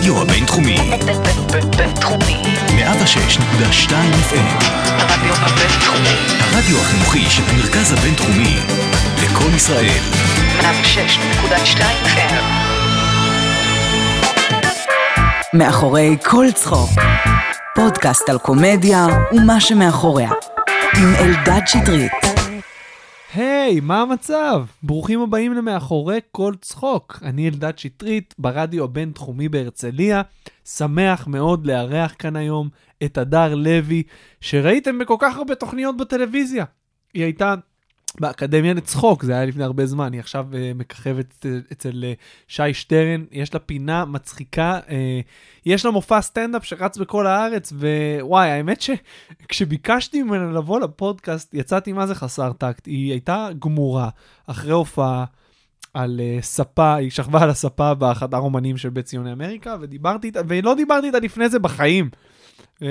הרדיו הבינתחומי. בינתחומי. 106.2 FM. הרדיו הבינתחומי. הרדיו החינוכי של המרכז הבינתחומי. לקום ישראל. 106.2 FM. מאחורי כל צחוק. פודקאסט על קומדיה ומה שמאחוריה. עם אלדד שטרית. היי, מה המצב? ברוכים הבאים למאחורי כל צחוק. אני אלדד שטרית, ברדיו הבינתחומי בהרצליה. שמח מאוד לארח כאן היום את הדר לוי, שראיתם בכל כך הרבה תוכניות בטלוויזיה. היא הייתה באקדמיה לצחוק, זה היה לפני הרבה זמן, היא עכשיו uh, מככבת uh, אצל uh, שי שטרן, יש לה פינה מצחיקה, uh, יש לה מופע סטנדאפ שרץ בכל הארץ, ווואי, האמת שכשביקשתי ממנה לבוא לפודקאסט, יצאתי מה זה חסר טקט, היא הייתה גמורה אחרי הופעה. על uh, ספה, היא שכבה על הספה בחדר אומנים של בית ציוני אמריקה, ודיברתי איתה, ולא דיברתי איתה לפני זה בחיים. Uh,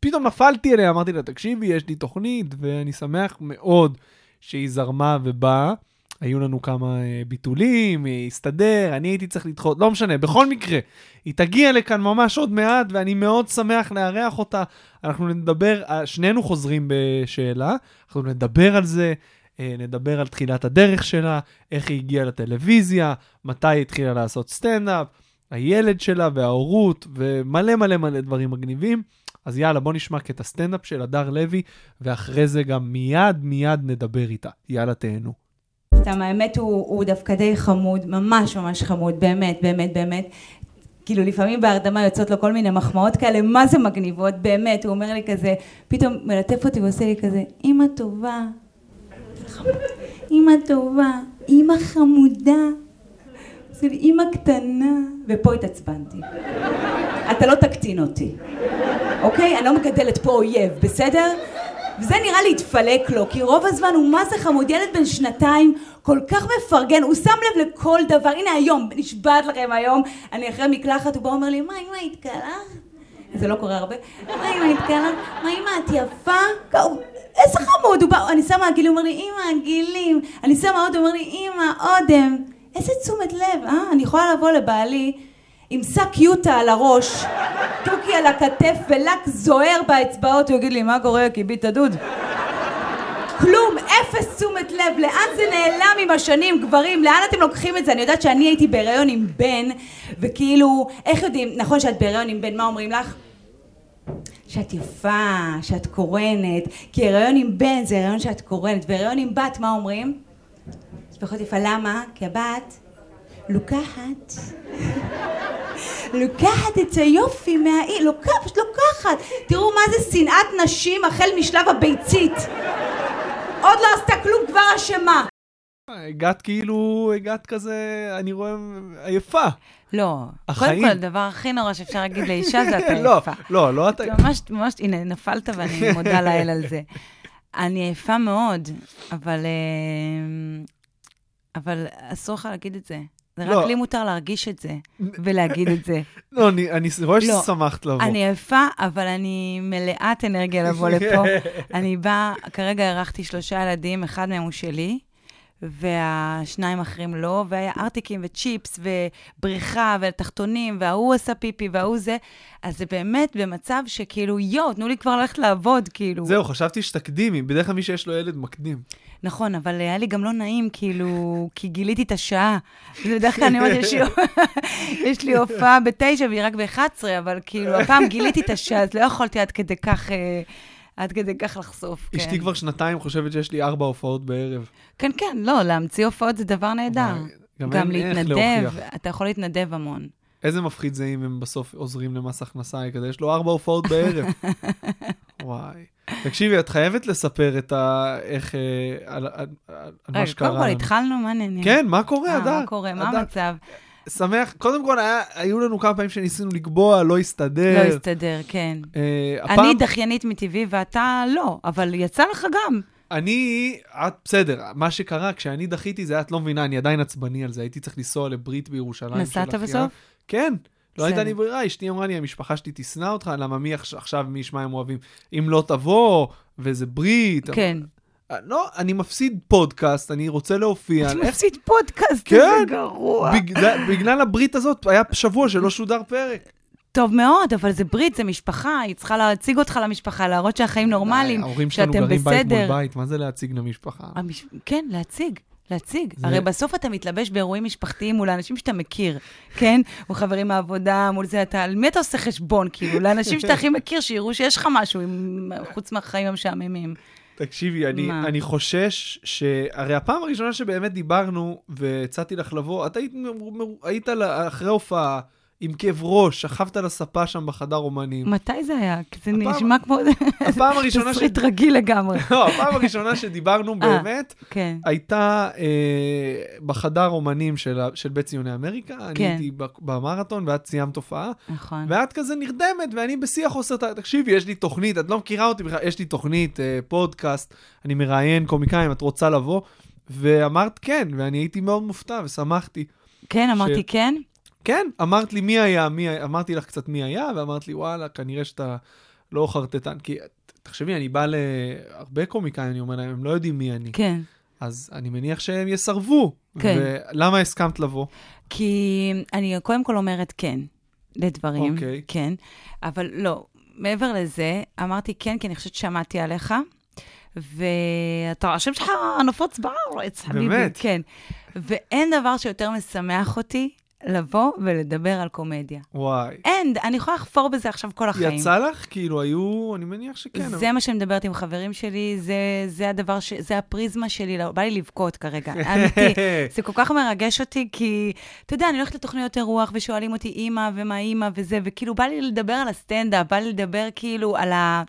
פתאום נפלתי אליה, אמרתי לה, תקשיבי, יש לי תוכנית, ואני שמח מאוד שהיא זרמה ובאה. היו לנו כמה uh, ביטולים, היא הסתדר, אני הייתי צריך לדחות, לא משנה, בכל מקרה, היא תגיע לכאן ממש עוד מעט, ואני מאוד שמח לארח אותה. אנחנו נדבר, uh, שנינו חוזרים בשאלה, אנחנו נדבר על זה, uh, נדבר על תחילת הדרך שלה, איך היא הגיעה לטלוויזיה, מתי היא התחילה לעשות סטנדאפ, הילד שלה וההורות, ומלא מלא מלא דברים מגניבים. אז יאללה, בוא נשמע קטע סטנדאפ של הדר לוי, ואחרי זה גם מיד מיד נדבר איתה. יאללה, תהנו. סתם, האמת הוא, הוא דווקא די חמוד, ממש ממש חמוד, באמת, באמת, באמת. כאילו לפעמים בהרדמה יוצאות לו כל מיני מחמאות כאלה, מה זה מגניבות, באמת, הוא אומר לי כזה, פתאום מלטף אותי ועושה לי כזה, אמא טובה, אמא טובה, אמא חמודה, לי אמא קטנה, ופה התעצבנתי. אתה לא תקטין אותי, אוקיי? אני לא מגדלת פה אויב, בסדר? וזה נראה לי התפלק לו, כי רוב הזמן הוא מה זה חמוד, ילד בן שנתיים, כל כך מפרגן, הוא שם לב לכל דבר, הנה היום, נשבעת לכם היום, אני אחרי מקלחת, הוא בא ואומר לי, מה אמא התקלחת? זה לא קורה הרבה, מה אמא התקלחת? מה אמא את יפה? איזה חמוד, הוא בא, אני שמה עגילים, הוא אומר לי, אמא עגילים, אני שמה עוד, הוא אומר לי, אמא אודם, איזה תשומת לב, אה? אני יכולה לבוא לבעלי עם שק יוטה על הראש, תוכי על הכתף ולק זוהר באצבעות, הוא יגיד לי, מה קורה, כיבית הדוד? כלום, אפס תשומת לב, לאן זה נעלם עם השנים, גברים, לאן אתם לוקחים את זה? אני יודעת שאני הייתי בהיריון עם בן, וכאילו, איך יודעים, נכון שאת בהיריון עם בן, מה אומרים לך? שאת יפה, שאת קורנת, כי הריון עם בן זה הריון שאת קורנת, והריון עם בת, מה אומרים? פחות יפה, למה? כי הבת לוקחת לוקחת את היופי מהאי, לוקחת, פשוט לוקחת. תראו מה זה שנאת נשים החל משלב הביצית. עוד לא עשתה כלום, כבר אשמה. הגעת כאילו, הגעת כזה, אני רואה, עייפה. לא, החיים. קודם כל, הדבר הכי נורא שאפשר להגיד לאישה זה אתה לא, עייפה. לא, לא אתה... ממש, ממש, הנה, נפלת ואני מודה לאל על זה. אני עייפה מאוד, אבל... אבל אסור לך להגיד את זה. זה לא. רק לי מותר להרגיש את זה, ולהגיד את זה. לא, אני, אני רואה לא. ששמחת לבוא. אני עייפה, אבל אני מלאת אנרגיה לבוא לפה. אני באה, כרגע אירחתי שלושה ילדים, אחד מהם הוא שלי, והשניים האחרים לא, והיה ארטיקים וצ'יפס ובריכה ותחתונים, וההוא עשה פיפי וההוא זה, אז זה באמת במצב שכאילו, יואו, תנו לי כבר ללכת לעבוד, כאילו. זהו, חשבתי שתקדימי, בדרך כלל מי שיש לו ילד מקדים. נכון, אבל היה לי גם לא נעים, כאילו, כי גיליתי את השעה. בדרך כלל אני אומרת, יש לי- הופעה בתשע והיא רק ב-11, אבל כאילו, הפעם גיליתי את השעה, אז לא יכולתי עד כדי כך, אה, עד כדי כך לחשוף. כן. אשתי כבר שנתיים חושבת שיש לי ארבע הופעות בערב. כן, כן, לא, להמציא הופעות זה דבר נהדר. גם גם להתנדב. אתה יכול להתנדב המון. איזה מפחיד זה אם הם בסוף עוזרים למס הכנסה, כזה יש לו ארבע הופעות בערב. וואי. תקשיבי, את חייבת לספר את ה... איך... אה, על, על, על, מה שקרה קודם כל לנו. התחלנו, מה העניינים? כן, מה קורה, אה, הדר? מה קורה? מה המצב? שמח. קודם כל, היה, היו לנו כמה פעמים שניסינו לקבוע, לא הסתדר. לא הסתדר, כן. אה, הפעם, אני דחיינית מטבעי ואתה לא, אבל יצא לך גם. אני, את, בסדר, מה שקרה, כשאני דחיתי זה, את לא מבינה, אני עדיין עצבני על זה, הייתי צריך לנסוע לברית בירושלים. נסעת. בסוף? כן. לא הייתה בסדר. לי ברירה, אשתי אמרה לי, המשפחה שלי תשנא אותך, למה מי עכש- עכשיו, מי ישמע הם אוהבים? אם לא תבוא, וזה ברית. כן. אבל- לא, אני מפסיד פודקאסט, אני רוצה להופיע. אתה מפסיד פודקאסט, כן. איזה גרוע. בגלל, בגלל הברית הזאת, היה שבוע שלא שודר פרק. טוב מאוד, אבל זה ברית, זה משפחה, היא צריכה להציג אותך למשפחה, להראות שהחיים נורמליים, ההורים שלנו שאתם גרים בית מול בסדר. בית, מה זה להציג למשפחה? המש... כן, להציג. להציג. זה- הרי בסוף אתה מתלבש באירועים משפחתיים מול האנשים שאתה מכיר, כן? מול חברים מהעבודה, מול זה, אתה, על מי אתה עושה חשבון, כאילו? לאנשים שאתה הכי מכיר, שיראו שיש לך משהו, עם, חוץ מהחיים המשעממים. תקשיבי, אני, מה? אני חושש ש... הרי הפעם הראשונה שבאמת דיברנו והצעתי לך לבוא, את היית, מ- היית לה- אחרי הופעה עם כאב ראש, שכבת על הספה שם בחדר אומנים. מתי זה היה? זה הפעם- נשמע כמו הפעם הראשונה ש... תסריט רגיל לגמרי. לא, הפעם הראשונה שדיברנו באמת, כן. הייתה אה, בחדר אומנים של, ה- של בית ציוני אמריקה. אני כן. הייתי ב- במרתון ואת סיימת הופעה. נכון. ואת כזה נרדמת, ואני בשיא החוסר, ת- תקשיבי, יש לי תוכנית, את לא מכירה אותי בכלל, יש לי תוכנית, אה, פודקאסט, אני מראיין קומיקאים, את רוצה לבוא? ואמרת כן, ואני הייתי מאוד מופתע ושמחתי. כן, אמרתי כן? כן, אמרת לי מי היה, מי היה, אמרתי לך קצת מי היה, ואמרת לי, וואלה, כנראה שאתה לא חרטטן. כי, תחשבי, אני בא להרבה קומיקאים, אני אומר להם, הם לא יודעים מי אני. כן. אז אני מניח שהם יסרבו. כן. ולמה הסכמת לבוא? כי אני קודם כל אומרת כן לדברים. אוקיי. כן. אבל לא, מעבר לזה, אמרתי כן, כי אני חושבת ששמעתי עליך, ואתה, השם שלך נפוץ בארץ, חביבי. באמת? כן. ואין דבר שיותר משמח אותי לבוא ולדבר על קומדיה. וואי. אין, אני יכולה לחפור בזה עכשיו כל החיים. יצא לך? כאילו, היו, אני מניח שכן. אבל- זה מה שאני מדברת עם חברים שלי, זה, זה הדבר, ש, זה הפריזמה שלי, לא, בא לי לבכות כרגע, אמיתי. זה כל כך מרגש אותי, כי, אתה יודע, אני הולכת לתוכניות אירוח ושואלים אותי אימא ומה אימא וזה, וכאילו בא לי לדבר על הסטנדאפ, בא לי לדבר כאילו על, ה,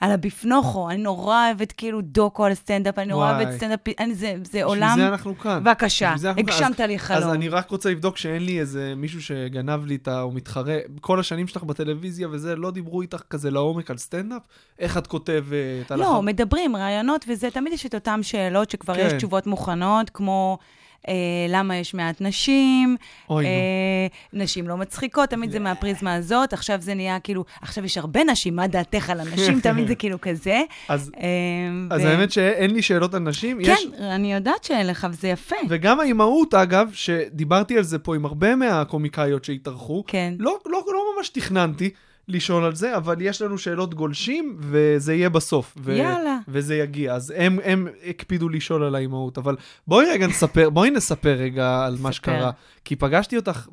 על הביפנוכו, אני נורא אוהבת כאילו דוקו על סטנדאפ, אני נורא. אוהבת סטנדאפ, אני, זה, זה בשביל עולם, זה אנחנו כאן. בבקשה, בשביל זה אנחנו כאן. הגשמת אז- לי חלום. אז אני רק רוצה לבדוק שאין לי איזה מישהו שגנב לי את ה... או מתחרה. כל השנים שלך בטלוויזיה וזה, לא דיברו איתך כזה לעומק על סטנדאפ? איך את כותבת? על לא, הח- מדברים, רעיונות, וזה, תמיד יש את אותן שאלות שכבר כן. יש תשובות מוכנות, כמו אה, למה יש מעט נשים, אוי. אה, נשים לא מצחיקות, תמיד זה מהפריזמה הזאת, עכשיו זה נהיה כאילו, עכשיו יש הרבה נשים, מה דעתך על הנשים? תמיד זה כאילו כזה. אז אה, אז ו- האמת שאין לי שאלות על נשים. כן, יש- אני יודעת שאין לך, וזה יפה. וגם האימהות, אגב, שדיברתי על זה פה עם הרבה מהקומיקאיות שהתארחו, כן. לא, לא, לא ממש תכננתי לשאול על זה, אבל יש לנו שאלות גולשים, וזה יהיה בסוף. ו- יאללה. וזה יגיע. אז הם, הם הקפידו לשאול על האימהות. אבל בואי רגע נספר, בואי נספר רגע על מה. שקרה. כי פגשתי אותך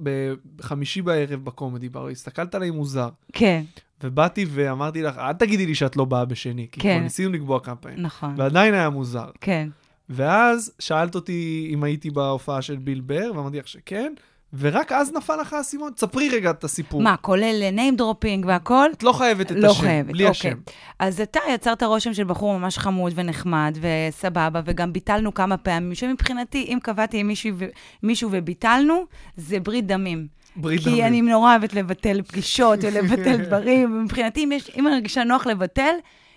בחמישי בערב בקומדי בר, הסתכלת עליי מוזר, כן, ובאתי ואמרתי לך, אל תגידי לי שאת לא באה בשני, כי כן. כבר ניסינו לקבוע כמה פעמים. נכון. ועדיין היה מוזר. כן. ואז שאלת אותי אם הייתי בהופעה של ביל בר, ואמרתי לך שכן, ורק אז נפל לך האסימון. ספרי רגע את הסיפור. מה, כולל name dropping והכל? את לא חייבת את לא השם, חייבת, בלי אוקיי. השם. אז אתה יצרת רושם של בחור ממש חמוד ונחמד וסבבה, וגם ביטלנו כמה פעמים, שמבחינתי, אם קבעתי עם מישהו, ו- מישהו וביטלנו, זה ברית דמים. ברית כי דמים. אני נורא אוהבת לבטל פגישות ולבטל דברים, ומבחינתי, אם, יש, אם אני מרגישה נוח לבטל,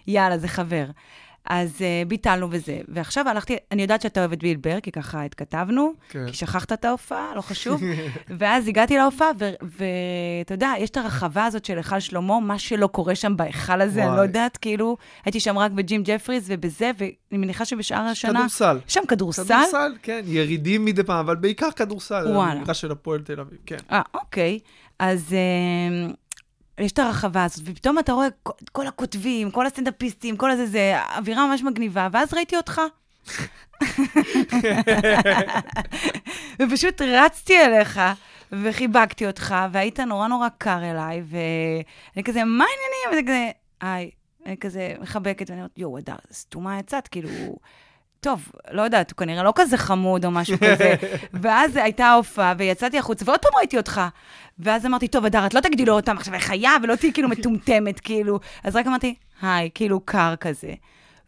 יאללה, זה חבר. אז uh, ביטלנו וזה. ועכשיו הלכתי, אני יודעת שאתה אוהב את ביל בר, כי ככה התכתבנו, כן. כי שכחת את ההופעה, לא חשוב. ואז הגעתי להופעה, ואתה יודע, יש את הרחבה הזאת של היכל שלמה, מה שלא קורה שם בהיכל הזה, אני לא וואי. יודעת, כאילו, הייתי שם רק בג'ים ג'פריז ובזה, ואני מניחה שבשאר השנה... כדורסל. יש שם כדורסל? כדורסל, כן, ירידים מדי פעם, אבל בעיקר כדורסל. וואלה. המגרש של הפועל תל אביב, כן. אה, אוקיי. אז אה, יש את הרחבה הזאת, ופתאום אתה רואה כל, כל הכותבים, כל הסטנדאפיסטים, כל הזה, זה אווירה ממש מגניבה, ואז ראיתי אותך. ופשוט רצתי אליך, וחיבקתי אותך, והיית נורא נורא קר אליי, ואני כזה, מה העניינים? וזה כזה, היי, אני כזה מחבקת, ואני אומרת, יואו, אדר, סתומה יצאת, כאילו... טוב, לא יודעת, הוא כנראה לא כזה חמוד או משהו כזה. ואז הייתה ההופעה, ויצאתי החוצה, ועוד פעם ראיתי אותך. ואז אמרתי, טוב, אדר, את לא תגידי לו פעם עכשיו, חיה, ולא תהיי כאילו מטומטמת, כאילו. אז רק אמרתי, היי, כאילו קר כזה.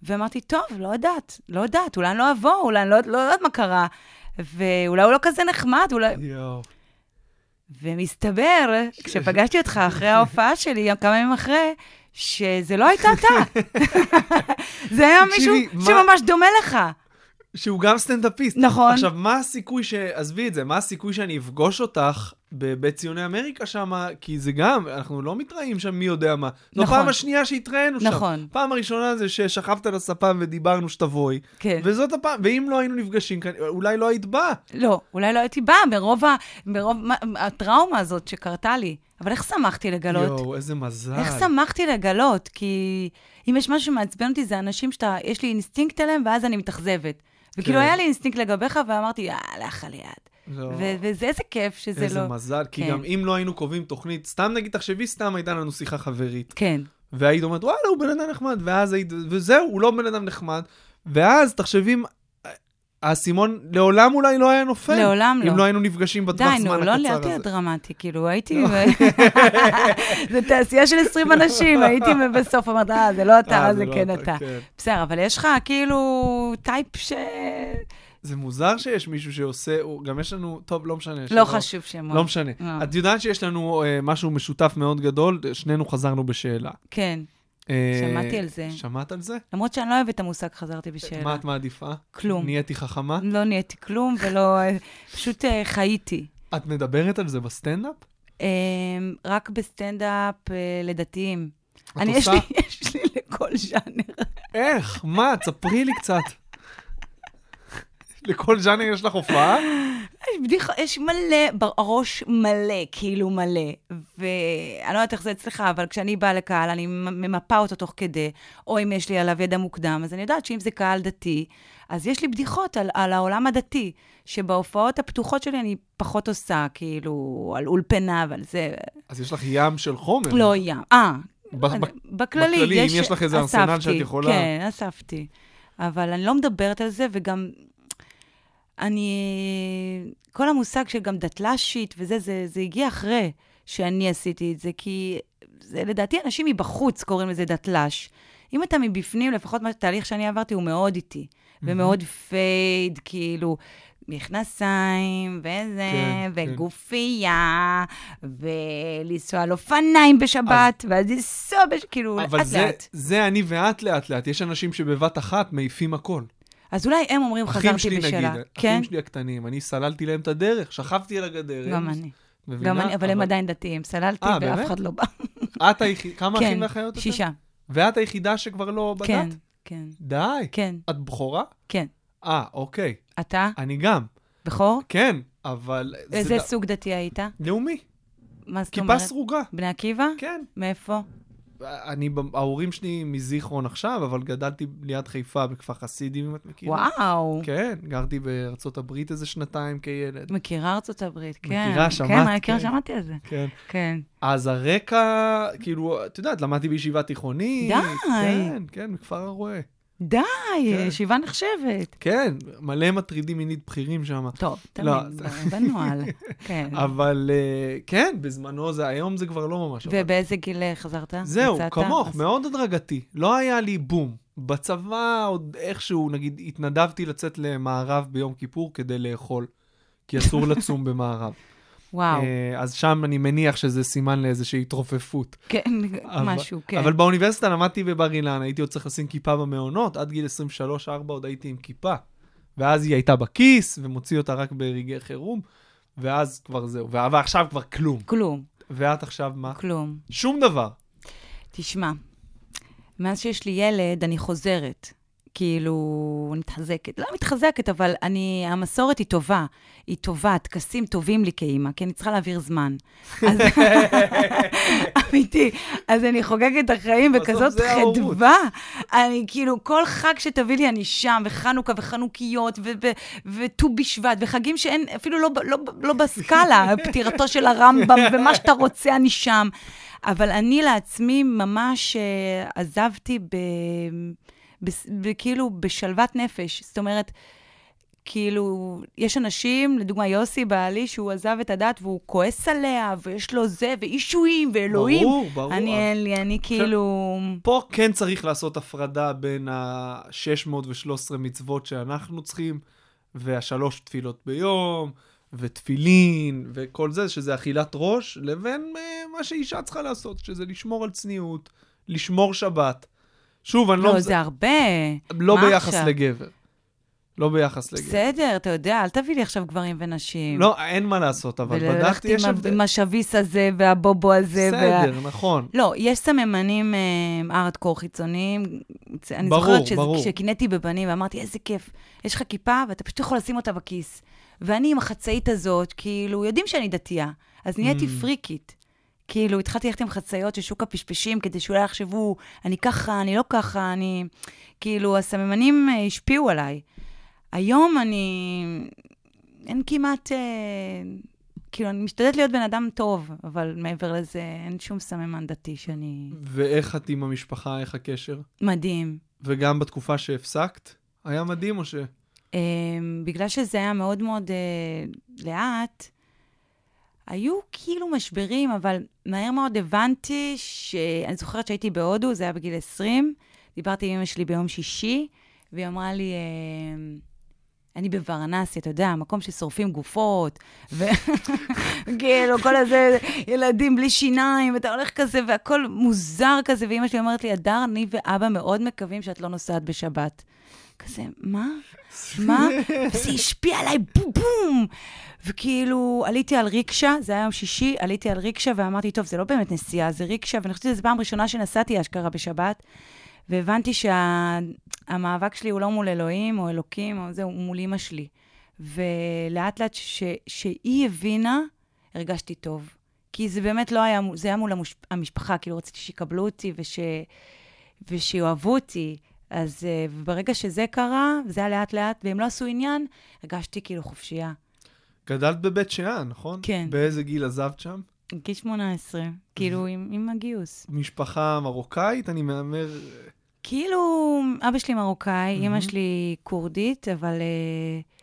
ואמרתי, טוב, לא יודעת, לא יודעת, אולי אני לא אבוא, אולי אני לא, לא יודעת מה קרה. ואולי הוא לא כזה נחמד, אולי... יואו. ומסתבר, כשפגשתי אותך אחרי ההופעה שלי, כמה ימים אחרי, שזה לא הייתה אתה. זה היה מישהו שממש דומה לך. שהוא גם סטנדאפיסט. נכון. עכשיו, מה הסיכוי ש... עזבי את זה, מה הסיכוי שאני אפגוש אותך בבית ציוני אמריקה שם, כי זה גם, אנחנו לא מתראים שם מי יודע מה. זו נכון. פעם השנייה שהתראינו שם. נכון. פעם הראשונה זה ששכבת על הספה ודיברנו שתבואי. כן. וזאת הפעם, ואם לא היינו נפגשים כאן, אולי לא היית באה. לא, אולי לא הייתי באה מרוב, ה, מרוב מה- הטראומה הזאת שקרתה לי. אבל איך שמחתי לגלות? יואו, איזה מזל. איך שמחתי לגלות? כי אם יש משהו שמעצבן אותי, זה אנשים שאתה, יש לי אינסטינקט אליהם, ואז אני מתאכזבת. וכאילו כן. היה לי אינסטינקט לגביך, ואמרתי, יאללה, לך על יד. וזה איזה כיף שזה איזה לא... מזל, כי כן. גם אם לא היינו קובעים תוכנית, סתם נגיד, תחשבי, סתם הייתה לנו שיחה חברית. כן. והיית אומרת, וואלה, הוא בן אדם נחמד, ואז היית, וזהו, הוא לא בן אדם נחמד. ואז תחשבי, האסימון לעולם אולי לא היה נופל. לעולם לא. אם לא היינו נפגשים בטווח די, זמן נו, לא, הקצר אל תהיה הזה. דרמטי, כאילו, הייתי... זו תעשייה של 20 אנשים, הייתי בסוף אומרת, אה, זה לא אתה, אה, זה לא כן אתה. כן. בסדר, אבל יש לך כאילו טייפ ש... זה מוזר שיש מישהו שעושה, הוא- גם יש לנו, טוב, לא משנה. לא חשוב שמות. לא משנה. אה. את יודעת שיש לנו אה, משהו משותף מאוד גדול, שנינו חזרנו בשאלה. כן, אה, שמעתי על זה. שמעת על זה? למרות שאני לא אוהבת את המושג חזרתי בשאלה. מה את מעדיפה? כלום. נהייתי חכמה? לא נהייתי כלום ולא... פשוט אה, חייתי. את מדברת על זה בסטנדאפ? אה, רק בסטנדאפ אה, לדתיים. את אני, יש? לי, יש לי לכל ז'אנר. איך? מה? תספרי לי קצת. לכל ז'אנר יש לך הופעה? יש בדיחה, יש מלא, בראש מלא, כאילו מלא. ואני לא יודעת איך זה אצלך, אבל כשאני באה לקהל, אני ממפה אותו תוך כדי, או אם יש לי עליו ידע מוקדם, אז אני יודעת שאם זה קהל דתי, אז יש לי בדיחות על, על העולם הדתי, שבהופעות הפתוחות שלי אני פחות עושה, כאילו, על אולפנה ועל זה. אז יש לך ים של חומר. לא ים. אה, בכללי, בכללי, יש... אם יש לך איזה ארסנל שאת יכולה- כן, אספתי. אבל אני לא מדברת על זה, וגם אני... כל המושג של גם דתל"שית וזה, זה, זה הגיע אחרי שאני עשיתי את זה, כי זה לדעתי אנשים מבחוץ קוראים לזה דתל"ש. אם אתה מבפנים, לפחות מה- התהליך שאני עברתי הוא מאוד איטי, ומאוד פייד, כאילו, מכנסיים, וזה, כן, כן. וגופייה, ולנסוע על אופניים בשבת, ואז לנסוע, בש... כאילו, אבל לאט זה. זה אני ואת לאט לאט. יש אנשים שבבת אחת מעיפים הכל. אז אולי הם אומרים, אחים חזרתי שלי בשאלה. נגיד, כן, אחים שלי הקטנים, אני סללתי להם את הדרך, שכבתי על הגדר. גם אני. מבינה? גם אני, אבל הם עדיין דתיים. סללתי אה, ואף? אחד לא בא. את היחידה, כמה אחים כן, ואחיות אתם? שישה. ואת היחידה שכבר לא בדת? כן, כן, די. כן, את בכורה? כן. אה, אוקיי. אתה? אני גם. בכור? כן, אבל... זה איזה סוג דתי היית? לאומי. מה זאת כיפה אומרת? סרוגה. בני עקיבא? כן. מאיפה? אני, ההורים שלי מזיכרון עכשיו, אבל גדלתי ליד חיפה בכפר חסידים, אם את מכירה. וואו. כן, גרתי בארצות הברית איזה שנתיים כילד. מכירה ארצות הברית, כן. מכירה, כן, שמעת, אני מכירה, כן. שמעתי על זה. כן. כן. אז הרקע, כאילו, את יודעת, למדתי בישיבה תיכונית. די. כן, כן, בכפר הרועה. די, כן. ישיבה נחשבת. כן, מלא מטרידים מינית בכירים שם. טוב, לא, תמיד, זה- בנוהל. כן. אבל אה, כן, בזמנו זה, היום זה כבר לא ממש. אבל- ובאיזה גיל אה, חזרת? זהו? כמוך, אז- מאוד הדרגתי. לא היה לי בום. בצבא עוד איכשהו, נגיד, התנדבתי לצאת למערב ביום כיפור כדי לאכול, כי אסור לצום במערב. וואו. אה, אז שם אני מניח שזה סימן לאיזושהי התרופפות. כן, אבל- משהו, כן. אבל באוניברסיטה למדתי בבר אילן, הייתי עוד צריך לשים כיפה במעונות, עד גיל 23-4 עוד הייתי עם כיפה. ואז היא הייתה בכיס, ומוציא אותה רק ברגעי חירום, ואז כבר זהו. ועכשיו כבר כלום. כלום, ואת עכשיו מה? כלום. שום דבר. תשמע, מאז שיש לי ילד, אני חוזרת. כאילו, מתחזקת. לא מתחזקת, אבל אני, המסורת היא טובה. היא טובה, טקסים טובים לי כאימא, כי אני צריכה להעביר זמן. אז, אמיתי. אז אני חוגגת את החיים בכזאת. חדווה. אני כאילו, כל חג שתביא לי, אני שם, וחנוכה, וחנוכיות, וט"ו בשבט, וחגים שאין, אפילו לא, לא, לא בסקאלה, פטירתו של הרמב"ם, ומה שאתה רוצה, אני שם. אבל אני לעצמי ממש אה, עזבתי ב... כאילו בשלוות נפש. זאת אומרת, כאילו, יש אנשים, לדוגמה יוסי בעלי, שהוא עזב את הדת והוא כועס עליה, ויש לו זה, ואישויים, ואלוהים. ברור, ברור. אני אין לי, אני כאילו... פה כן צריך לעשות הפרדה בין ה-613 מצוות שאנחנו צריכים, והשלוש תפילות ביום, ותפילין, וכל זה, שזה אכילת ראש, לבין אה, מה שאישה צריכה לעשות, שזה לשמור על צניעות, לשמור שבת. שוב, אני לא... לא, זה הרבה. לא ביחס עכשיו? לגבר. לא ביחס לגבר. בסדר, אתה יודע, אל תביא לי עכשיו גברים ונשים. לא, אין מה לעשות, אבל וללכת בדקתי, יש הבדל. עם השביס הזה והבובו הזה. וה- בסדר, נכון. לא, יש סממנים אה, ארדקור חיצוניים. אני ברור, זוכרת שזה- ברור. כשקינאתי בבנים ואמרתי, איזה כיף, יש לך כיפה ואתה פשוט יכול לשים אותה בכיס. ואני עם החצאית הזאת, כאילו, יודעים שאני דתייה, אז נהייתי Mm. פריקית. כאילו, התחלתי ללכת עם חצאיות של שוק הפשפשים, כדי שאולי יחשבו, אני ככה, אני לא ככה, אני... כאילו, הסממנים אה, השפיעו עליי. היום אני... אין כמעט... אה, כאילו, אני משתדלת להיות בן אדם טוב, אבל מעבר לזה, אין שום סממן דתי שאני... ואיך את עם המשפחה, איך הקשר? מדהים. וגם בתקופה שהפסקת? היה מדהים או ש... אה, בגלל שזה היה מאוד מאוד אה, לאט, היו כאילו משברים, אבל מהר מאוד הבנתי ש... אני זוכרת שהייתי בהודו, זה היה בגיל 20, דיברתי עם אמא שלי ביום שישי, והיא אמרה לי, אה, אני בוורנסי, אתה יודע, מקום ששורפים גופות, וכאילו, כל הזה, ילדים בלי שיניים, ואתה הולך כזה, והכל מוזר כזה, ואימא שלי אומרת לי, הדר, אני ואבא מאוד מקווים שאת לא נוסעת בשבת. כזה, מה? מה? וזה השפיע עליי, בום בום! וכאילו, עליתי על ריקשה, זה היה יום שישי, עליתי על ריקשה ואמרתי, טוב, זה לא באמת נסיעה, זה ריקשה, ואני חושבת שזו פעם ראשונה שנסעתי אשכרה בשבת, והבנתי שהמאבק שלי הוא לא מול אלוהים או אלוקים, או זה, הוא מול אימא שלי. ולאט לאט ש- שהיא הבינה, הרגשתי טוב. כי זה באמת לא היה, זה היה מול המוש, המשפחה, כאילו רציתי שיקבלו אותי וש, ושיאהבו אותי. אז uh, ברגע שזה קרה, זה היה לאט לאט, והם לא עשו עניין, הרגשתי כאילו חופשייה. גדלת בבית שאן, נכון? כן. באיזה גיל עזבת שם? גיל 18, כאילו עם, עם הגיוס. משפחה מרוקאית, אני מהמר... כאילו, אבא שלי מרוקאי, אימא שלי כורדית, אבל uh,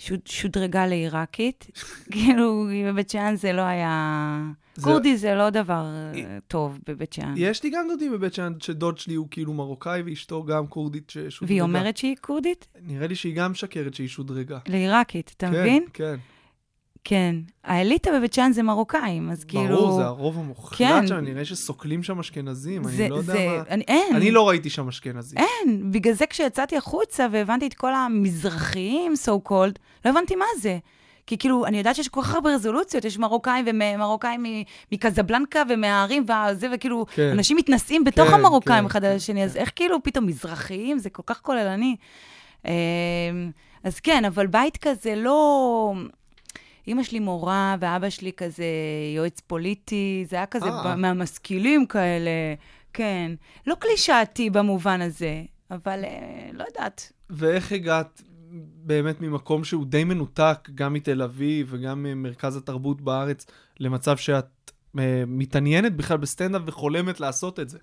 שוד, שודרגה לעיראקית. כאילו, בבית שאן זה לא היה... זה- כורדי זה לא דבר אה, טוב בבית שאן. יש לי גם דודים בבית שאן, שדוד שלי הוא כאילו מרוקאי, ואשתו גם כורדית ששודרגה. והיא אומרת שהיא כורדית? נראה לי שהיא גם משקרת שהיא שודרגה. לעיראקית, אתה כן, מבין? כן. כן. האליטה בבית שאן זה מרוקאים, אז כאילו... ברור, זה הרוב המוחלט כן. שם, נראה שסוקלים שם אשכנזים, זה- אני לא יודע זה- מה... אני, אין. אני לא ראיתי שם אשכנזים. אין. בגלל זה כשיצאתי החוצה והבנתי את כל המזרחיים, so called, לא הבנתי מה זה. כי כאילו, אני יודעת שיש כל כך הרבה רזולוציות, יש מרוקאים ומרוקאים מקזבלנקה ומהערים וזה, וכאילו, כן. אנשים מתנשאים בתוך כן, המרוקאים כן, אחד על כן, השני, אז איך כאילו פתאום מזרחיים? זה כל כך כוללני. אמ, אז כן, אבל בית כזה לא... אימא שלי מורה, ואבא שלי כזה יועץ פוליטי, זה היה כזה אה. ב- מהמשכילים כאלה, כן. לא קלישאתי במובן הזה, אבל אה, לא יודעת. ואיך הגעת באמת ממקום שהוא די מנותק, גם מתל אביב וגם ממרכז התרבות בארץ, למצב שאת אה, מתעניינת בכלל בסטנדאפ וחולמת לעשות את זה?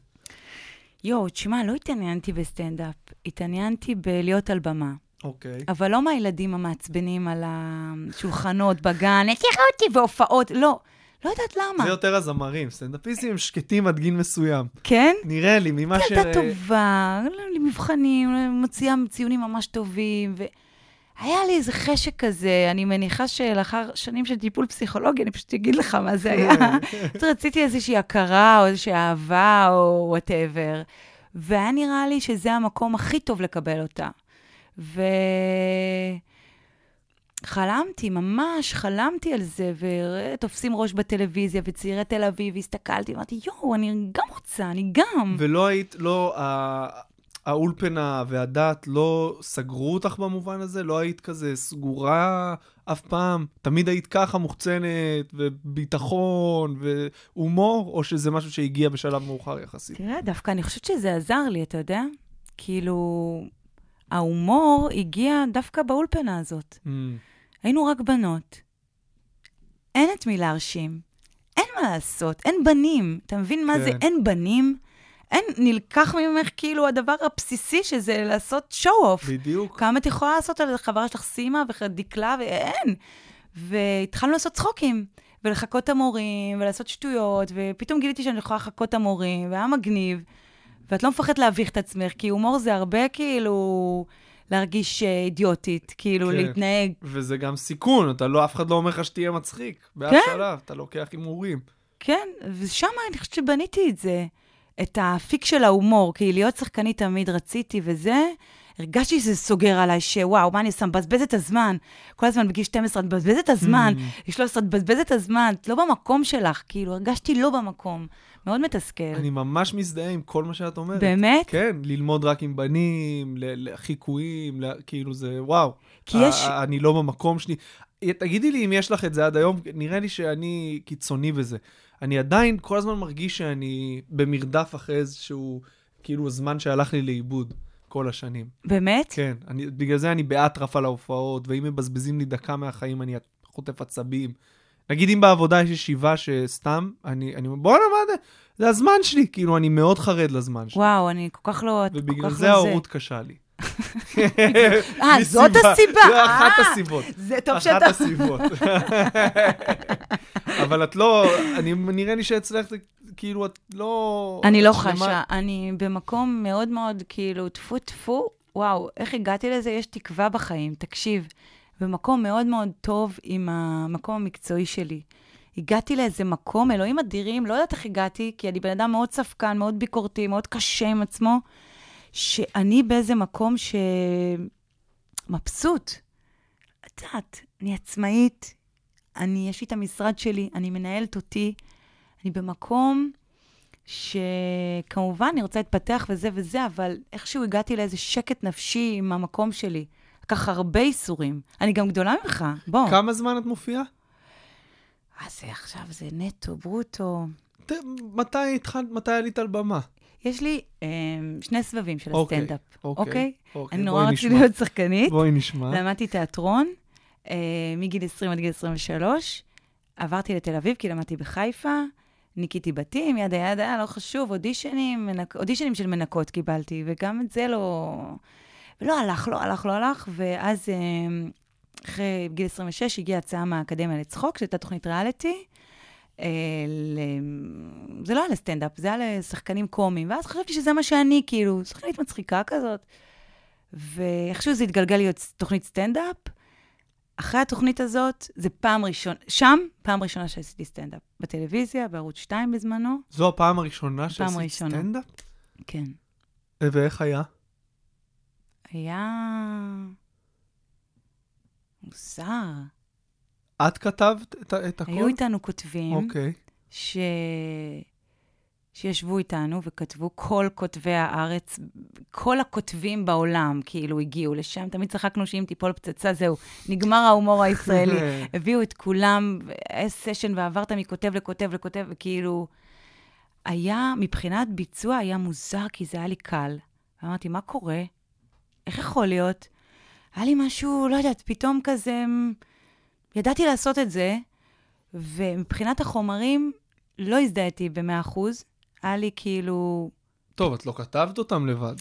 יואו, תשמע, לא התעניינתי בסטנדאפ, התעניינתי בלהיות על במה. אוקיי. אבל לא מהילדים המעצבנים על השולחנות בגן, הכירה אותי והופעות, לא. לא יודעת למה. זה יותר הזמרים, סטנדאפיסטים הם שקטים עד גיל מסוים. כן? נראה לי, ממה ש... ילדה טובה, לא היה לי מבחנים, מוציאה ציונים ממש טובים, והיה לי איזה חשק כזה, אני מניחה שלאחר שנים של טיפול פסיכולוגי, אני פשוט אגיד לך מה זה היה. אז רציתי איזושהי הכרה, או איזושהי אהבה, או וואטאבר, והיה נראה לי שזה המקום הכי טוב לקבל אותה. ו... חלמתי, ממש חלמתי על זה, ותופסים ראש בטלוויזיה, וצעירי תל אביב, והסתכלתי, אמרתי, יואו, אני גם רוצה, אני גם. ולא היית, לא, האולפנה והדת לא סגרו אותך במובן הזה? לא היית כזה סגורה אף פעם? תמיד היית ככה מוחצנת, וביטחון, והומור, או שזה משהו שהגיע בשלב מאוחר יחסית? תראה, דווקא אני חושבת שזה עזר לי, אתה יודע? כאילו, ההומור הגיע דווקא באולפנה הזאת. Mm, היינו רק בנות. אין את מי להרשים. אין מה לעשות, אין בנים. אתה מבין מה זה כן. אין בנים? אין, נלקח ממך כאילו הדבר הבסיסי שזה לעשות שואו-אוף. בדיוק. כמה את יכולה לעשות על חברה שלך סימה ודקלה, ואין. והתחלנו לעשות צחוקים, ולחקות את המורים, ולעשות שטויות, ופתאום גיליתי שאני יכולה לחקות את המורים, והיה מגניב. ואת לא מפחדת להביך את עצמך, כי הומור זה הרבה כאילו להרגיש אה, אידיוטית, כאילו כן. להתנהג. וזה גם סיכון, אתה לא, אף אחד לא אומר לך שתהיה מצחיק. באף כן. שלב, אתה לוקח הימורים. כן, ושם אני חושבת שבניתי את זה, את האפיק של ההומור, כי להיות שחקנית תמיד רציתי וזה, הרגשתי שזה סוגר עליי, שוואו, מה אני עושה? מבזבז את הזמן. כל הזמן בגיל 12, את מבזבזת את הזמן. בגיל 13, את מבזבזת את הזמן. את לא במקום שלך, כאילו, הרגשתי לא במקום. מאוד מתסכל. אני ממש מזדהה עם כל מה שאת אומרת. באמת? כן, ללמוד רק עם בנים, לחיקויים, ל- כאילו זה, וואו. כי יש- אני לא במקום שלי. תגידי לי אם יש לך את זה עד היום, נראה לי שאני קיצוני בזה. אני עדיין כל הזמן מרגיש שאני במרדף אחרי איזשהו, כאילו, זמן שהלך לי לאיבוד כל השנים. באמת? כן, אני, בגלל זה אני באטרף על ההופעות, ואם מבזבזים לי דקה מהחיים, אני חוטף עצבים. נגיד אם בעבודה יש ישיבה שסתם, אני, אני אומר, בואנה, מה זה? זה הזמן שלי, כאילו, אני מאוד חרד לזמן שלי. וואו, אני כל כך לא... ובגלל כך זה לא ההורות קשה לי. אה, זאת. הסיבה. זה אחת אה, הסיבות. זה טוב אחת שאתה... הסיבות. אבל את לא, אני, נראה לי שאצלך זה כאילו, את לא... אני לא חשה, אני במקום מאוד מאוד כאילו, טפו טפו, וואו, איך הגעתי לזה? יש תקווה בחיים, תקשיב. במקום מאוד מאוד טוב עם המקום המקצועי שלי. הגעתי לאיזה מקום, אלוהים אדירים, לא יודעת איך הגעתי, כי אני בן אדם מאוד ספקן, מאוד ביקורתי, מאוד קשה עם עצמו, שאני באיזה מקום שמבסוט. את יודעת, אני עצמאית, אני, יש לי את המשרד שלי, אני מנהלת אותי, אני במקום שכמובן אני רוצה להתפתח וזה וזה, אבל איכשהו הגעתי לאיזה שקט נפשי עם המקום שלי. לקח הרבה איסורים. אני גם גדולה ממך, בוא. כמה זמן את מופיעה? אה, זה עכשיו, זה נטו, ברוטו. ת- מתי התחלת, מתי עלית על במה? יש לי אה, שני סבבים של אוקיי, הסטנדאפ, אוקיי, אוקיי? אוקיי, אני נורא רציתי. להיות שחקנית. בואי נשמע. למדתי תיאטרון אה, מגיל 20 עד גיל 23. עברתי לתל אביב כי למדתי בחיפה. ניקיתי בתים, ידה ידה, לא חשוב, אודישנים, מנק... אודישנים של מנקות קיבלתי, וגם את זה לא... ולא הלך, לא הלך, לא הלך, ואז אה, אחרי גיל 26 הגיעה הצעה מהאקדמיה לצחוק, שהייתה תוכנית ריאליטי. אה, ל... זה לא היה לסטנדאפ, זה היה לשחקנים קומיים, ואז חשבתי שזה מה שאני, כאילו, שחקנית מצחיקה כזאת. ואיכשהו זה התגלגל להיות תוכנית סטנדאפ. אחרי התוכנית הזאת, זה פעם ראשונה, שם, פעם ראשונה שעשיתי סטנדאפ. בטלוויזיה, בערוץ 2 בזמנו, זו הפעם הראשונה שעשית ראשונה. סטנדאפ? כן. ואיך היה? היה... מוזר. את כתבת את, את הכל? היו איתנו כותבים, אוקיי. ש... שישבו איתנו וכתבו, כל כותבי הארץ, כל הכותבים בעולם, כאילו, הגיעו לשם. תמיד צחקנו שאם תיפול פצצה, זהו, נגמר ההומור הישראלי. הביאו את כולם, היה סשן ועברת מכותב לכותב לכותב, וכאילו, היה, מבחינת ביצוע היה מוזר, כי זה היה לי קל. אמרתי, מה קורה? איך יכול להיות? היה לי משהו, לא יודעת, פתאום כזה, ידעתי לעשות את זה, ומבחינת החומרים, לא הזדהיתי ב-100%. היה לי כאילו... טוב, את לא כתבת אותם לבד.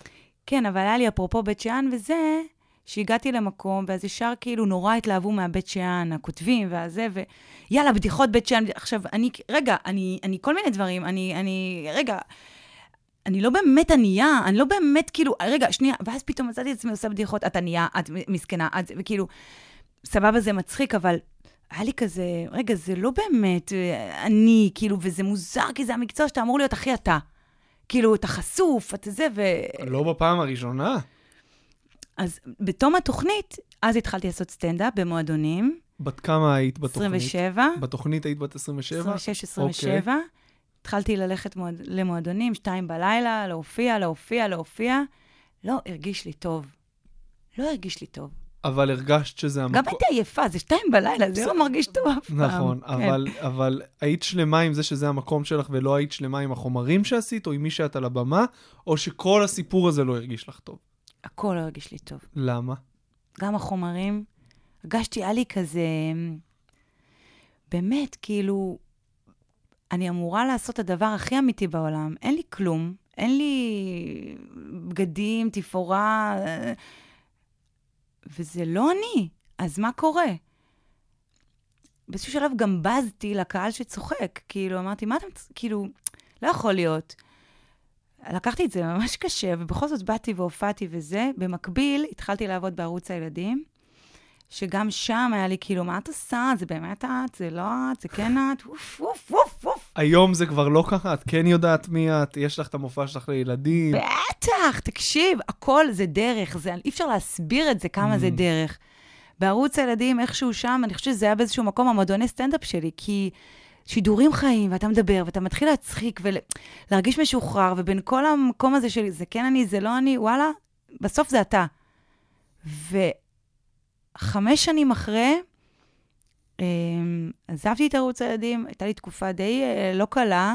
כן, אבל היה לי אפרופו בית שאן וזה, שהגעתי למקום, ואז ישר כאילו נורא התלהבו מהבית שאן, הכותבים והזה, ויאללה, בדיחות בית שאן. עכשיו, אני, רגע, אני, אני כל מיני דברים, אני, אני, רגע, אני לא באמת ענייה, אני לא באמת כאילו, רגע, שנייה, ואז פתאום מצאתי את עצמי עושה בדיחות, את ענייה, את מסכנה, את, וכאילו, סבבה, זה מצחיק, אבל היה לי כזה, רגע, זה לא באמת אה, אני, כאילו, וזה מוזר, כי זה המקצוע שאתה אמור להיות הכי אתה. כאילו, אתה חשוף, אתה זה, ו... לא בפעם הראשונה. אז בתום התוכנית, אז התחלתי לעשות סטנדאפ במועדונים, בת כמה היית בתוכנית? 27, בתוכנית היית בת 27? 26-27. התחלתי ללכת מועד, למועדונים, שתיים בלילה, להופיע, להופיע, להופיע. לא הרגיש לי טוב. לא הרגיש לי טוב. אבל הרגשת שזה המקום... גם הייתי עייפה, זה שתיים בלילה, זה לא מרגיש טוב אף פעם. נכון, כן. אבל, אבל היית שלמה עם זה שזה המקום שלך ולא היית שלמה עם החומרים שעשית, או עם מי שאת על הבמה, או שכל הסיפור הזה לא הרגיש לך טוב? הכל לא הרגיש לי טוב. למה? גם החומרים, הרגשתי, היה לי כזה, באמת, כאילו, אני אמורה לעשות את הדבר הכי אמיתי בעולם. אין לי כלום, אין לי בגדים, תפאורה, אה, וזה לא אני. אז מה קורה? באיזשהו שלב גם בזתי לקהל שצוחק. כאילו, אמרתי, מה אתם, כאילו, לא יכול להיות. לקחתי את זה ממש קשה, ובכל זאת באתי והופעתי וזה. במקביל, התחלתי לעבוד בערוץ הילדים, שגם שם היה לי כאילו, מה את עושה? זה באמת את? זה לא את? זה כן את? אוף, אוף, אוף, אוף. היום זה כבר לא ככה? את כן יודעת מי את? יש לך את המופע שלך לילדים? בטח, תקשיב, הכל זה דרך, זה, אי אפשר להסביר את זה, כמה זה דרך. בערוץ הילדים, איכשהו שם, אני חושבת שזה היה באיזשהו מקום המועדוני סטנדאפ שלי, כי שידורים חיים, ואתה מדבר, ואתה מתחיל להצחיק ולהרגיש משוחרר, ובין כל המקום הזה שלי, זה כן אני, זה לא אני, וואלה, בסוף זה אתה. וחמש שנים אחרי, אמ, עזבתי את ערוץ הילדים, הייתה לי תקופה די אה, לא קלה,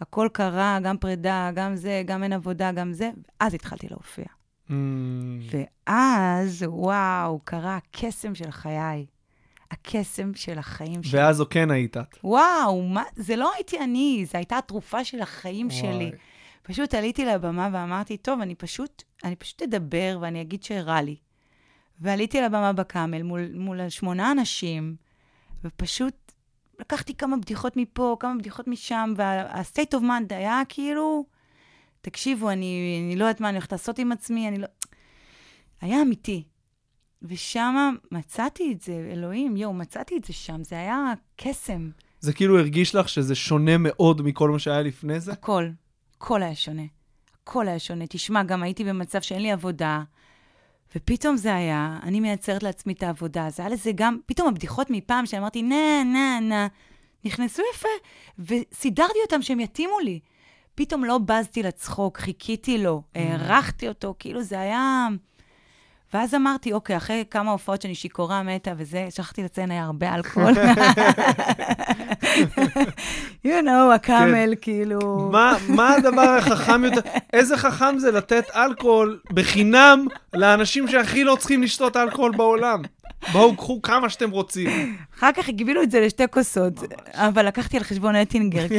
הכל קרה, גם פרידה, גם זה, גם אין עבודה, גם זה, ואז התחלתי להופיע. Mm, ואז, וואו, קרה הקסם של חיי. הקסם של החיים שלי. ואז זו כן היית את. וואו, מה, זה לא הייתי אני, זו הייתה התרופה של החיים וואי. שלי. פשוט עליתי לבמה ואמרתי, טוב, אני פשוט, אני פשוט אדבר ואני אגיד שרע לי. ועליתי לבמה בקאמל מול, מול שמונה אנשים, ופשוט לקחתי כמה בדיחות מפה, כמה בדיחות משם, וה-state of mind היה כאילו, תקשיבו, אני, אני לא יודעת מה אני הולכת לעשות עם עצמי, אני לא... היה אמיתי. ושם מצאתי את זה, אלוהים, יואו, מצאתי את זה שם, זה היה קסם. זה כאילו הרגיש לך שזה שונה מאוד מכל מה שהיה לפני זה? הכל, הכל היה שונה. הכל היה שונה. תשמע, גם הייתי במצב שאין לי עבודה, ופתאום זה היה, אני מייצרת לעצמי את העבודה. זה היה לזה גם, פתאום הבדיחות מפעם שאמרתי, נה, נה, נה, נכנסו יפה, וסידרתי אותם שהם יתאימו לי. פתאום לא בזתי לצחוק, חיכיתי לו, הערכתי אותו, כאילו זה היה... ואז אמרתי, אוקיי, אחרי כמה הופעות שאני שיכורה מתה וזה, שכחתי לציין, היה הרבה אלכוהול. you know, הקאמל, כאילו... מה, מה הדבר החכם יותר? איזה חכם זה לתת אלכוהול בחינם לאנשים שהכי לא צריכים לשתות אלכוהול בעולם? בואו, קחו כמה שאתם רוצים. אחר כך הגבילו את זה לשתי כוסות, אבל לקחתי על חשבון אטינגר, כי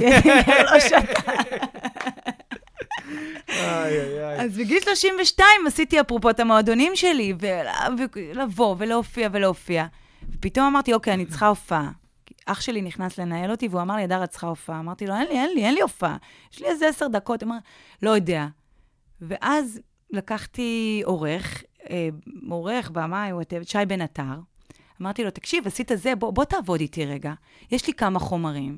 לא שתה. אז בגיל 32 עשיתי אפרופו את המועדונים שלי, ול- ולבוא ולהופיע ולהופיע. ופתאום אמרתי, אוקיי, אני צריכה הופעה. אח שלי נכנס לנהל אותי, והוא אמר לי, אדר, את צריכה הופעה. אמרתי לו, אין לי, אין לי, אין לי הופעה. יש לי איזה עשר דקות. אמר, לא יודע. ואז לקחתי עורך, אה, עורך, במאי, whatever, שי בן עטר. אמרתי לו, תקשיב, עשית זה, בוא, בוא תעבוד איתי רגע. יש לי כמה חומרים.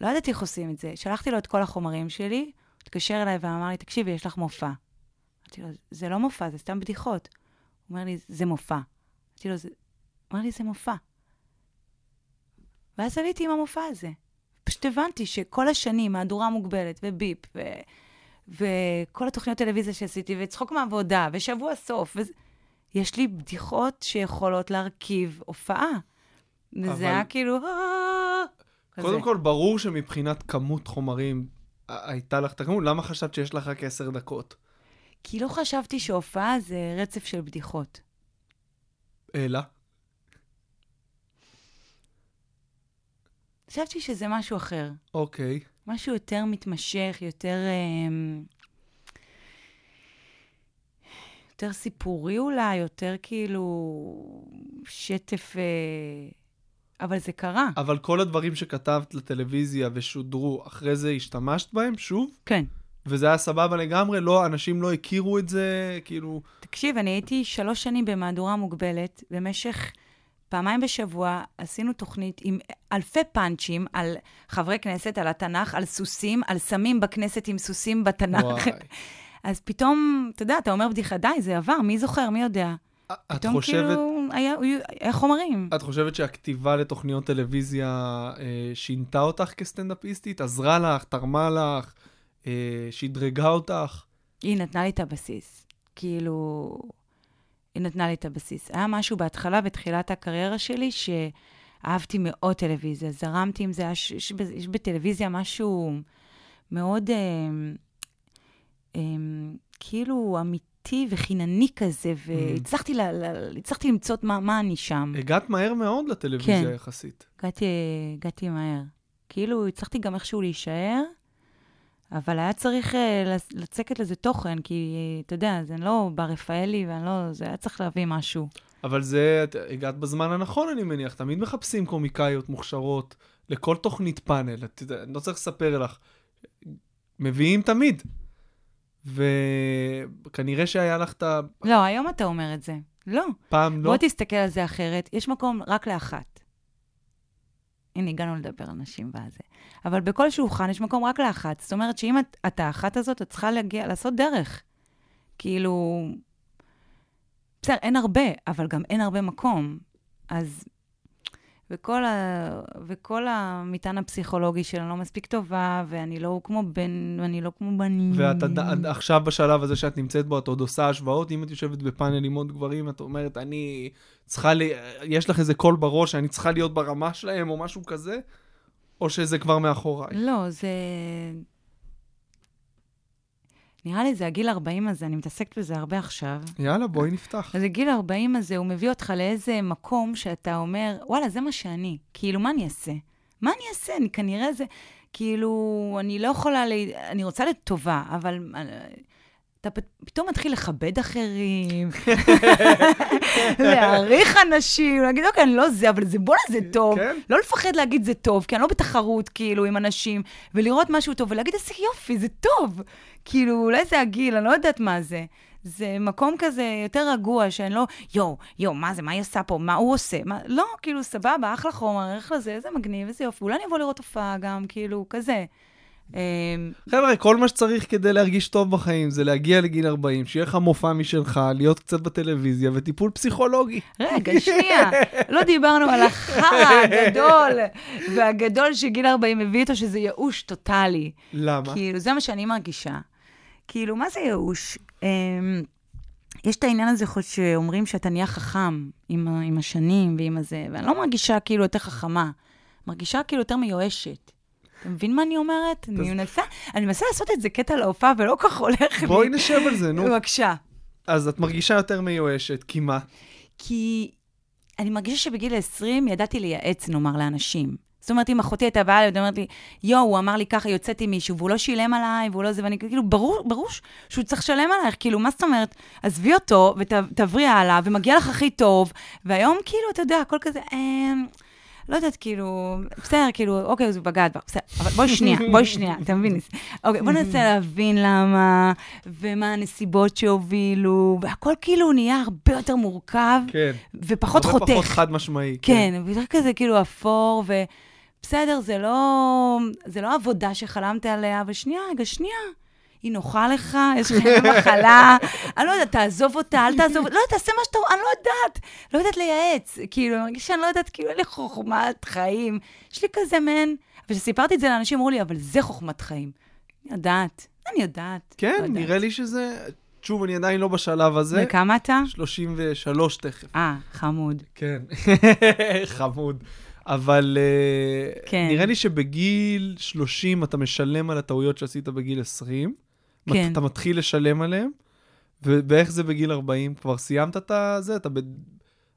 לא ידעתי איך עושים את זה. שלחתי לו את כל החומרים שלי, התקשר אליי ואמר לי, תקשיבי, יש לך מופע. אמרתי לו, זה לא מופע, זה סתם בדיחות. הוא אומר לי, זה מופע. אמרתי לו, זה... הוא אומר לי, זה מופע. ואז עליתי עם המופע הזה. פשוט הבנתי שכל השנים, מהדורה מוגבלת, וביפ, ו... וכל התוכניות טלוויזיה שעשיתי, וצחוק מעבודה, ושבוע סוף, וזה... יש לי בדיחות שיכולות להרכיב הופעה. אבל- וזה היה כאילו... "אה", קודם כזה. כל, ברור שמבחינת כמות חומרים הייתה לך הכמות, למה חשבת שיש לך רק עשר דקות? כי לא חשבתי שהופעה זה רצף של בדיחות. אלא? חשבתי שזה משהו אחר. אוקיי. משהו יותר מתמשך, יותר... אמ, יותר סיפורי אולי, יותר כאילו שטף... אה, אבל זה קרה. אבל כל הדברים שכתבת לטלוויזיה ושודרו, אחרי זה השתמשת בהם שוב? כן. וזה היה סבבה לגמרי? לא, אנשים לא הכירו את זה? כאילו... תקשיב, אני הייתי שלוש שנים במהדורה מוגבלת, במשך פעמיים בשבוע עשינו תוכנית עם אלפי פאנצ'ים על חברי כנסת, על התנ"ך, על סוסים, על סמים בכנסת עם סוסים בתנ"ך. אז פתאום, אתה יודע, אתה אומר בדיחה, די, זה עבר, מי זוכר, מי יודע? את פתאום חושבת... כאילו, היה, חומרים. את חושבת שהכתיבה לתוכניות טלוויזיה אה, שינתה אותך כסטנדאפיסטית? עזרה לך, תרמה לך, אה, שדרגה אותך? היא נתנה לי את הבסיס. כאילו, היא נתנה לי את הבסיס. היה משהו בהתחלה, בתחילת הקריירה שלי, שאהבתי מאוד טלוויזיה, זרמתי עם זה, יש, יש, יש בטלוויזיה משהו מאוד אה, אה, כאילו אמיתי וחינני כזה, והצלחתי ל, ל, הצלחתי למצוא מה, מה אני שם. הגעת מהר מאוד לטלוויזיה כן. יחסית. הגעתי, הגעתי מהר. כאילו, הצלחתי גם איכשהו להישאר, אבל היה צריך uh, לצקת לזה תוכן, כי, אתה יודע, זה לא בר רפאלי, ואני לא... זה היה צריך להביא משהו. אבל זה, את הגעת בזמן הנכון, אני מניח. תמיד מחפשים קומיקאיות מוכשרות לכל תוכנית פאנל. את אני לא צריך לספר לך. מביאים תמיד. וכנראה שהיה לך את לא, היום אתה אומר את זה. לא. הפעם, לא? בוא תסתכל על זה אחרת. יש מקום רק לאחת. הנה, הגענו לדבר על נשים וזה. אבל בכל שולחן יש מקום רק לאחת. זאת אומרת שאם את, את האחת הזאת, את צריכה להגיע, לעשות דרך. כאילו... בסדר, אין הרבה, אבל גם אין הרבה מקום. אז... וכל, ה... וכל המטען הפסיכולוגי שלה לא מספיק טובה, ואני לא כמו בן, ואני לא כמו בנים. ואת עד- עכשיו בשלב הזה שאת נמצאת בו, את עוד עושה השוואות? אם את יושבת בפאנל עם עוד גברים, את אומרת, אני צריכה לי... יש לך איזה קול בראש שאני צריכה להיות ברמה שלהם, או משהו כזה? או שזה כבר מאחוריי? לא, זה... נראה לי זה הגיל 40 הזה, אני מתעסקת בזה הרבה עכשיו. יאללה, בואי נפתח. אז הגיל 40 הזה, הוא מביא אותך לאיזה מקום שאתה אומר, וואלה, זה מה שאני. כאילו, מה אני אעשה? מה אני אעשה? אני כנראה זה... כאילו, אני לא יכולה, ל... אני רוצה להיות טובה, אבל אה, אתה פתאום מתחיל לכבד אחרים, להעריך אנשים, להגיד, אוקיי, אני לא זה, אבל זה, בואנה, זה טוב. כן. לא לפחד להגיד זה טוב, כי אני לא בתחרות, כאילו, עם אנשים, ולראות משהו טוב, ולהגיד, איזה יופי, זה טוב. כאילו, אולי זה הגיל, אני לא יודעת מה זה. זה מקום כזה יותר רגוע, שאני לא, יואו, יואו, מה זה, מה היא עושה פה, מה הוא עושה? מה, לא, כאילו, סבבה, אחלה חומר, אחלה זה, איזה מגניב, איזה יופי, אולי אני אבוא לראות הופעה גם, כאילו, כזה. אמ, חבר'ה, כל מה שצריך כדי להרגיש טוב בחיים זה להגיע לגיל 40, שיהיה לך מופע משלך, להיות קצת בטלוויזיה וטיפול פסיכולוגי. רגע, שנייה, לא דיברנו על החרא הגדול והגדול שגיל 40 מביא איתו, שזה ייאוש טוטאלי. למה? כאילו, זה מה שאני מרגישה. כאילו, מה זה ייאוש? אמ, יש את העניין הזה שאומרים שאתה נהיה חכם עם, עם השנים ועם הזה, ואני לא מרגישה כאילו יותר חכמה, מרגישה כאילו יותר מיואשת. אתה מבין מה אני אומרת? אני מנסה, אני מנסה לעשות את זה קטע להופעה ולא כל כך הולך לי. בואי נשב על זה, נו. בבקשה. אז את מרגישה יותר מיואשת, כי מה? כי אני מרגישה שבגיל 20 ידעתי לייעץ, נאמר, לאנשים. זאת אומרת, אם אחותי הייתה באה אליי ואומרת לי, יואו, הוא אמר לי ככה, יוצאתי מישהו, והוא לא שילם עליי, והוא לא זה, ואני כאילו, ברור, ברור שהוא צריך לשלם עלייך, כאילו, מה זאת אומרת? עזבי אותו ותעברי הלאה, ומגיע לך הכי טוב, והיום, כאילו, אתה יודע, הכל כזה, אה, לא יודעת, כאילו, בסדר, כאילו, אוקיי, אז הוא בגד בה, בסדר, אבל בואי שנייה, בואי שנייה, אתה מבין? אוקיי, בוא ננסה להבין למה, ומה הנסיבות שהובילו, והכל כאילו נהיה הרבה יותר מורכב, כן. ופחות הרבה חותך. פחות חד משמעי. כן, ויותר כזה כאילו אפור, ובסדר, זה לא, זה לא עבודה שחלמת עליה, אבל שנייה, רגע, שנייה. היא נוחה לך, יש לך מחלה, אני לא יודעת, תעזוב אותה, אל תעזוב, לא יודעת, תעשה מה שאתה, אני לא יודעת, לא יודעת לייעץ, כאילו, אני מרגישה שאני לא יודעת, כאילו, אין לי חוכמת חיים. יש לי כזה מעין, וכשסיפרתי את זה לאנשים, אמרו לי, אבל זה חוכמת חיים. אני יודעת, אני יודעת. כן, לא יודעת. נראה לי שזה... שוב, אני עדיין לא בשלב הזה. וכמה אתה? 33 תכף. אה, חמוד. כן. חמוד. אבל אה, כן. נראה לי שבגיל 30 אתה משלם על הטעויות שעשית בגיל 20. כן. אתה מתחיל לשלם עליהם, ובאיך זה בגיל 40? כבר סיימת את זה? אתה, ב...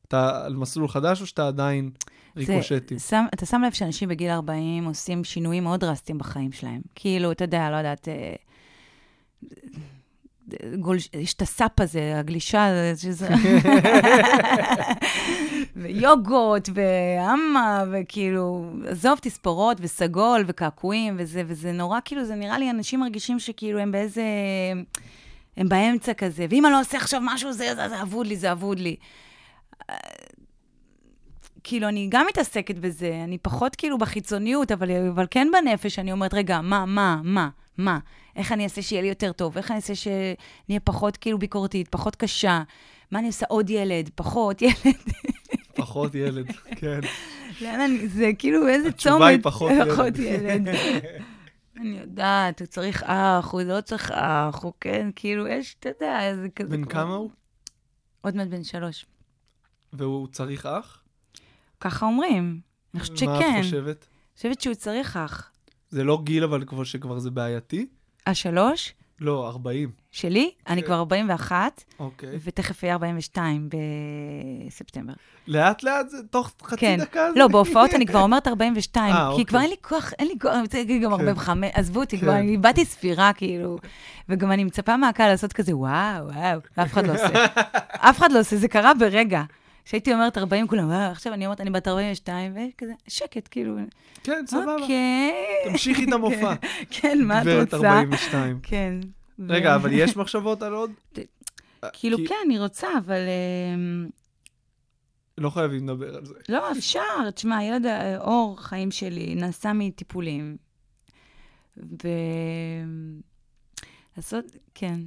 אתה על מסלול חדש או שאתה עדיין ריקושטי? זה, שם, אתה שם לב שאנשים בגיל 40 עושים שינויים מאוד דרסטיים בחיים שלהם. כאילו, אתה יודע, לא יודעת, יש את הסאפ הזה, הגלישה, שזה... ויוגות, ואמה, וכאילו, עזוב, תספורות, וסגול, וקעקועים, וזה, וזה נורא, כאילו, זה נראה לי, אנשים מרגישים שכאילו הם באיזה... הם באמצע כזה, ואם אני לא עושה עכשיו משהו, זה, זה, זה אבוד לי, זה אבוד לי. כאילו, אני גם מתעסקת בזה, אני פחות כאילו בחיצוניות, אבל, אבל כן בנפש, אני אומרת, רגע, מה, מה, מה, מה? איך אני אעשה שיהיה לי יותר טוב? איך אני אעשה שנהיה פחות כאילו ביקורתית, פחות קשה? מה אני עושה עוד ילד, פחות ילד? פחות ילד, כן. לאן אני, זה כאילו איזה צומת. התשובה היא פחות ילד. פחות ילד. אני יודעת, הוא צריך אח, הוא לא צריך אח, הוא כן, כאילו, יש, אתה יודע, זה כזה... בן כמה הוא? עוד מעט בן שלוש. והוא צריך אח? ככה אומרים. אני חושבת מה שכן. את חושבת? אני חושבת שהוא צריך אח. זה לא גיל, אבל כבר שכבר זה בעייתי? השלוש? לא, 40. שלי? אני כן. כבר 41, אוקיי. ותכף יהיה 42 בספטמבר. לאט לאט זה תוך חצי כן. דקה. זה- לא, בהופעות אני כבר אומרת 42, אה, כי כבר אוקיי. אין לי כוח, אין לי כוח, אני רוצה להגיד גם כן. 45, עזבו אותי, כבר כן. אני איבדתי ספירה, כאילו. וגם אני מצפה מהקהל לעשות כזה, וואו, וואו, ואף אחד לא עושה. אף אחד לא עושה, זה קרה ברגע. כשהייתי אומרת 40, כולם, וואו, עכשיו אני אומרת, אני בת 42, וכזה, שקט, כאילו. כן, סבבה. אוקיי. תמשיכי את המופע. כן, מה את גברת רוצה? 42. כן. רגע, אבל יש מחשבות על עוד? כאילו, כן, אני רוצה, אבל... אמ, לא חייבים לדבר על זה. לא, אפשר. תשמע, ילד אה, אור, חיים שלי, נסע מטיפולים. ו... לעשות, כן.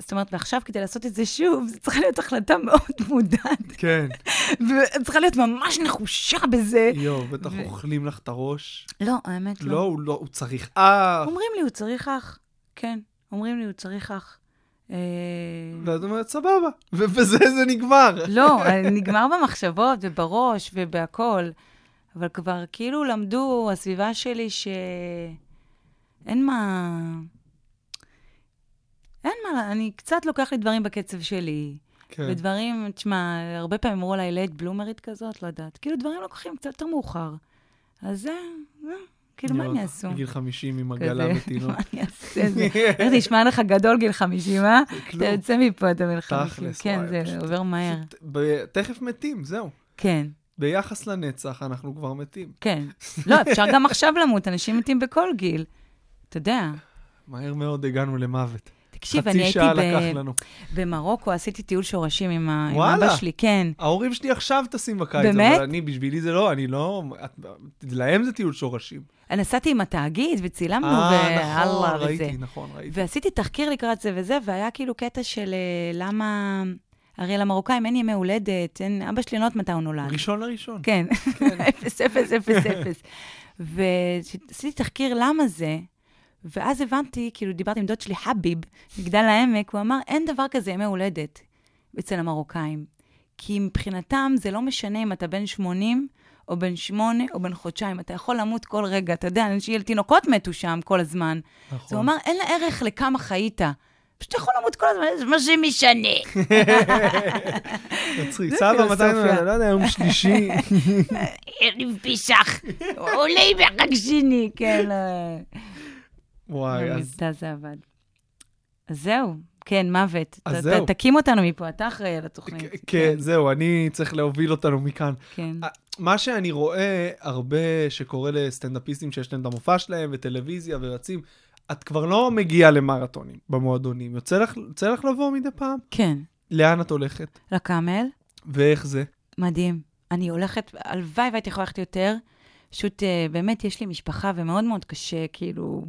זאת אומרת, ועכשיו כדי לעשות את זה שוב, זו צריכה להיות החלטה מאוד מודעת, כן. וצריכה להיות ממש נחושה בזה. יואו, בטח ו- אוכלים לך את הראש. לא, האמת לא, לא. הוא לא, הוא צריך אח. אומרים לי, הוא צריך אח. כן, אומרים לי, הוא צריך אח. אה, ואת אומרת, סבבה. ובזה זה נגמר. לא, נגמר במחשבות ובראש ובהכול. אבל כבר כאילו למדו, הסביבה שלי, שאין מה... אין מה, אני קצת לוקח לי דברים בקצב שלי. כן. ודברים, תשמע, הרבה פעמים אמרו עליי לית בלומרית כזאת, לא יודעת. כאילו, דברים לוקחים קצת יותר מאוחר. אז זה, זה, כאילו, מה הם יעשו? בגיל 50 עם עגלה ותינוק. מה אני אעשה? זה- איך נשמע לך גדול גיל 50, אה? אתה יוצא מפה, אתה בן 50. תכלס, כן, זה עובר מהר. תכף מתים, זהו. כן, ביחס לנצח אנחנו כבר מתים. כן. לא, אפשר גם עכשיו למות, אנשים מתים בכל גיל. אתה יודע. מהר מאוד הגענו למוות. תקשיב, אני הייתי ב-. במרוקו, עשיתי טיול שורשים עם ה- עם. אבא שלי, כן. ההורים שלי עכשיו טסים בקיץ, באמת? אבל אני, בשבילי זה לא, אני לא... להם זה טיול שורשים. נסעתי עם התאגיד וצילמנו, אה, נכון, ואללה וזה. ראיתי, נכון, ראיתי. ועשיתי תחקיר לקראת זה וזה, והיה כאילו קטע של אה, למה... הרי למרוקאים אין ימי הולדת, אין... אבא שלי לא יודעת מתי הוא נולד. ראשון לראשון. כן, אפס, אפס, אפס, אפס. ועשיתי תחקיר למה זה, ואז הבנתי, כאילו דיברתי עם דוד שלי חביב, מגדל העמק, הוא אמר, אין דבר כזה ימי הולדת אצל המרוקאים. כי מבחינתם זה לא משנה אם אתה בן 80, או בן 8, או בן חודשיים, אתה יכול למות כל רגע. אתה יודע, אנשים, תינוקות מתו שם כל הזמן. אז נכון. הוא אמר, אין לה ערך לכמה חיית. פשוט יכול למות כל הזמן, זה מה שמשנה. מצחיק. סבא, מתי? לא יודע, יום שלישי. ערב פיסח, עולה בחג שני, כן. וואי, אז במבטא זה עבד. אז זהו, כן, מוות. אז ת- זהו. ת- תקים אותנו מפה, אתה אחראי על התוכנית. כן, זהו, אני צריך להוביל אותנו מכאן. כן. מה שאני רואה הרבה שקורה לסטנדאפיסטים שיש להם את המופע שלהם וטלוויזיה ורצים, את כבר לא מגיעה למרתונים במועדונים. יוצא לך, יוצא לך לבוא מדי פעם? כן. לאן את הולכת? לקאמל, ואיך זה? מדהים. אני הולכת, הלוואי והייתי יכולה ללכת יותר. פשוט, אה, באמת, יש לי משפחה ומאוד מאוד קשה, כאילו,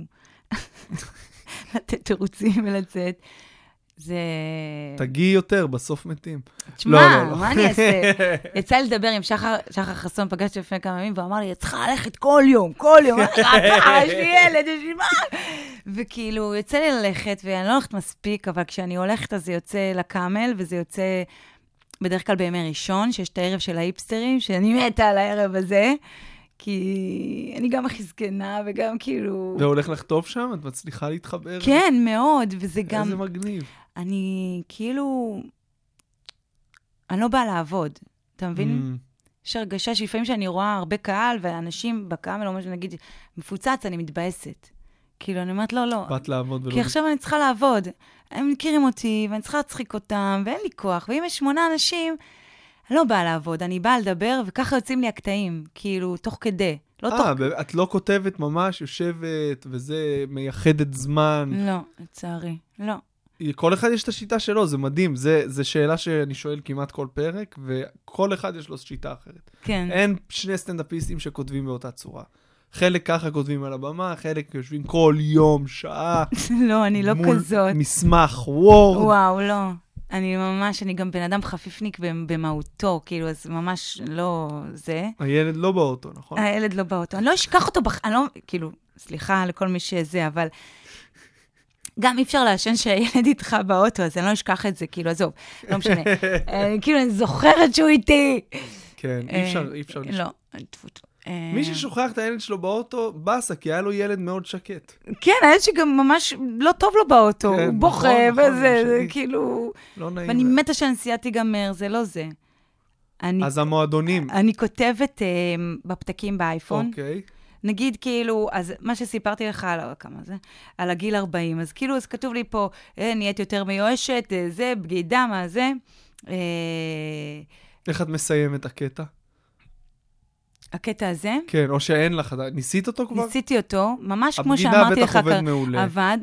לתת תירוצים ולצאת. זה... תגיעי יותר, בסוף מתים. תשמע, לא, לא, לא. מה אני אעשה? יצא לי לדבר עם שחר, שחר חסון, פגשתי לפני כמה ימים, והוא אמר לי, את צריכה ללכת כל יום, כל יום. אמרתי, "אתה, יש לי ילד, יש לי מה? וכאילו, יוצא לי ללכת, ואני לא הולכת מספיק, אבל כשאני הולכת, אז זה יוצא לקאמל, וזה יוצא בדרך כלל בימי ראשון, שיש את הערב של ההיפסטרים, שאני מתה על הערב הזה, כי אני גם הכי זקנה, וגם כאילו... והולך לך טוב שם? את מצליחה להתחבר? כן, מאוד, וזה גם... איזה מגניב. אני כאילו... אני לא באה לעבוד, אתה מבין? Mm, יש הרגשה שלפעמים שאני רואה הרבה קהל, ואנשים בקאמל, או משהו, נגיד, מפוצץ, אני מתבאסת. כאילו, אני אומרת, לא, לא. באת לעבוד ולא... כי עכשיו אני צריכה לעבוד. הם מכירים אותי, ואני צריכה להצחיק אותם, ואין לי כוח. ואם יש שמונה אנשים, אני לא באה לעבוד, אני באה לדבר, וככה יוצאים לי הקטעים, כאילו, תוך כדי. לא תוך... אה, ב- את לא כותבת ממש, יושבת, וזה, מייחדת זמן. לא, לצערי, לא. כל אחד יש את השיטה שלו, זה מדהים. זה שאלה שאני שואל כמעט כל פרק, וכל אחד יש לו שיטה אחרת. כן. אין שני סטנדאפיסטים שכותבים באותה צורה. חלק ככה כותבים על הבמה, חלק יושבים כל יום, שעה, לא, אני לא מול כזאת. מסמך וורד. וואו, לא. אני ממש, אני גם בן אדם חפיפניק במהותו, כאילו, אז ממש לא זה. הילד לא באוטו, נכון? הילד לא באוטו. אני לא אשכח אותו, בח... אני לא, כאילו, סליחה לכל מי שזה, אבל גם אי אפשר לעשן שהילד איתך באוטו, אז אני לא אשכח את זה, כאילו, עזוב, לא משנה. אה, כאילו, אני זוכרת שהוא איתי. כן, אי אפשר, אי אפשר אה, לשכוח. לא, טפו, טפו. אה, מי ששוכח את הילד שלו באוטו, באסה, כי היה לו ילד מאוד שקט. כן, הילד שגם ממש לא טוב לו באוטו, כן, הוא בוכה נכון, נכון, וזה, זה. כאילו... לא נעים. ואני. מתה שהנסיעה תיגמר, זה לא זה. אני, אז המועדונים, אני כותבת אה, בפתקים באייפון, אוקיי. נגיד כאילו, אז מה שסיפרתי לך על, כמה זה? על הגיל 40, אז כאילו, אז כתוב לי פה, אה, נהיית יותר מיואשת, אה, זה, בגידה, מה זה. אה, איך את מסיימת הקטע? הקטע הזה, כן, או שאין לך, ניסית אותו כבר? ניסיתי אותו, ממש כמו שאמרתי בטח לך, עובד כר- מעולה. עבד,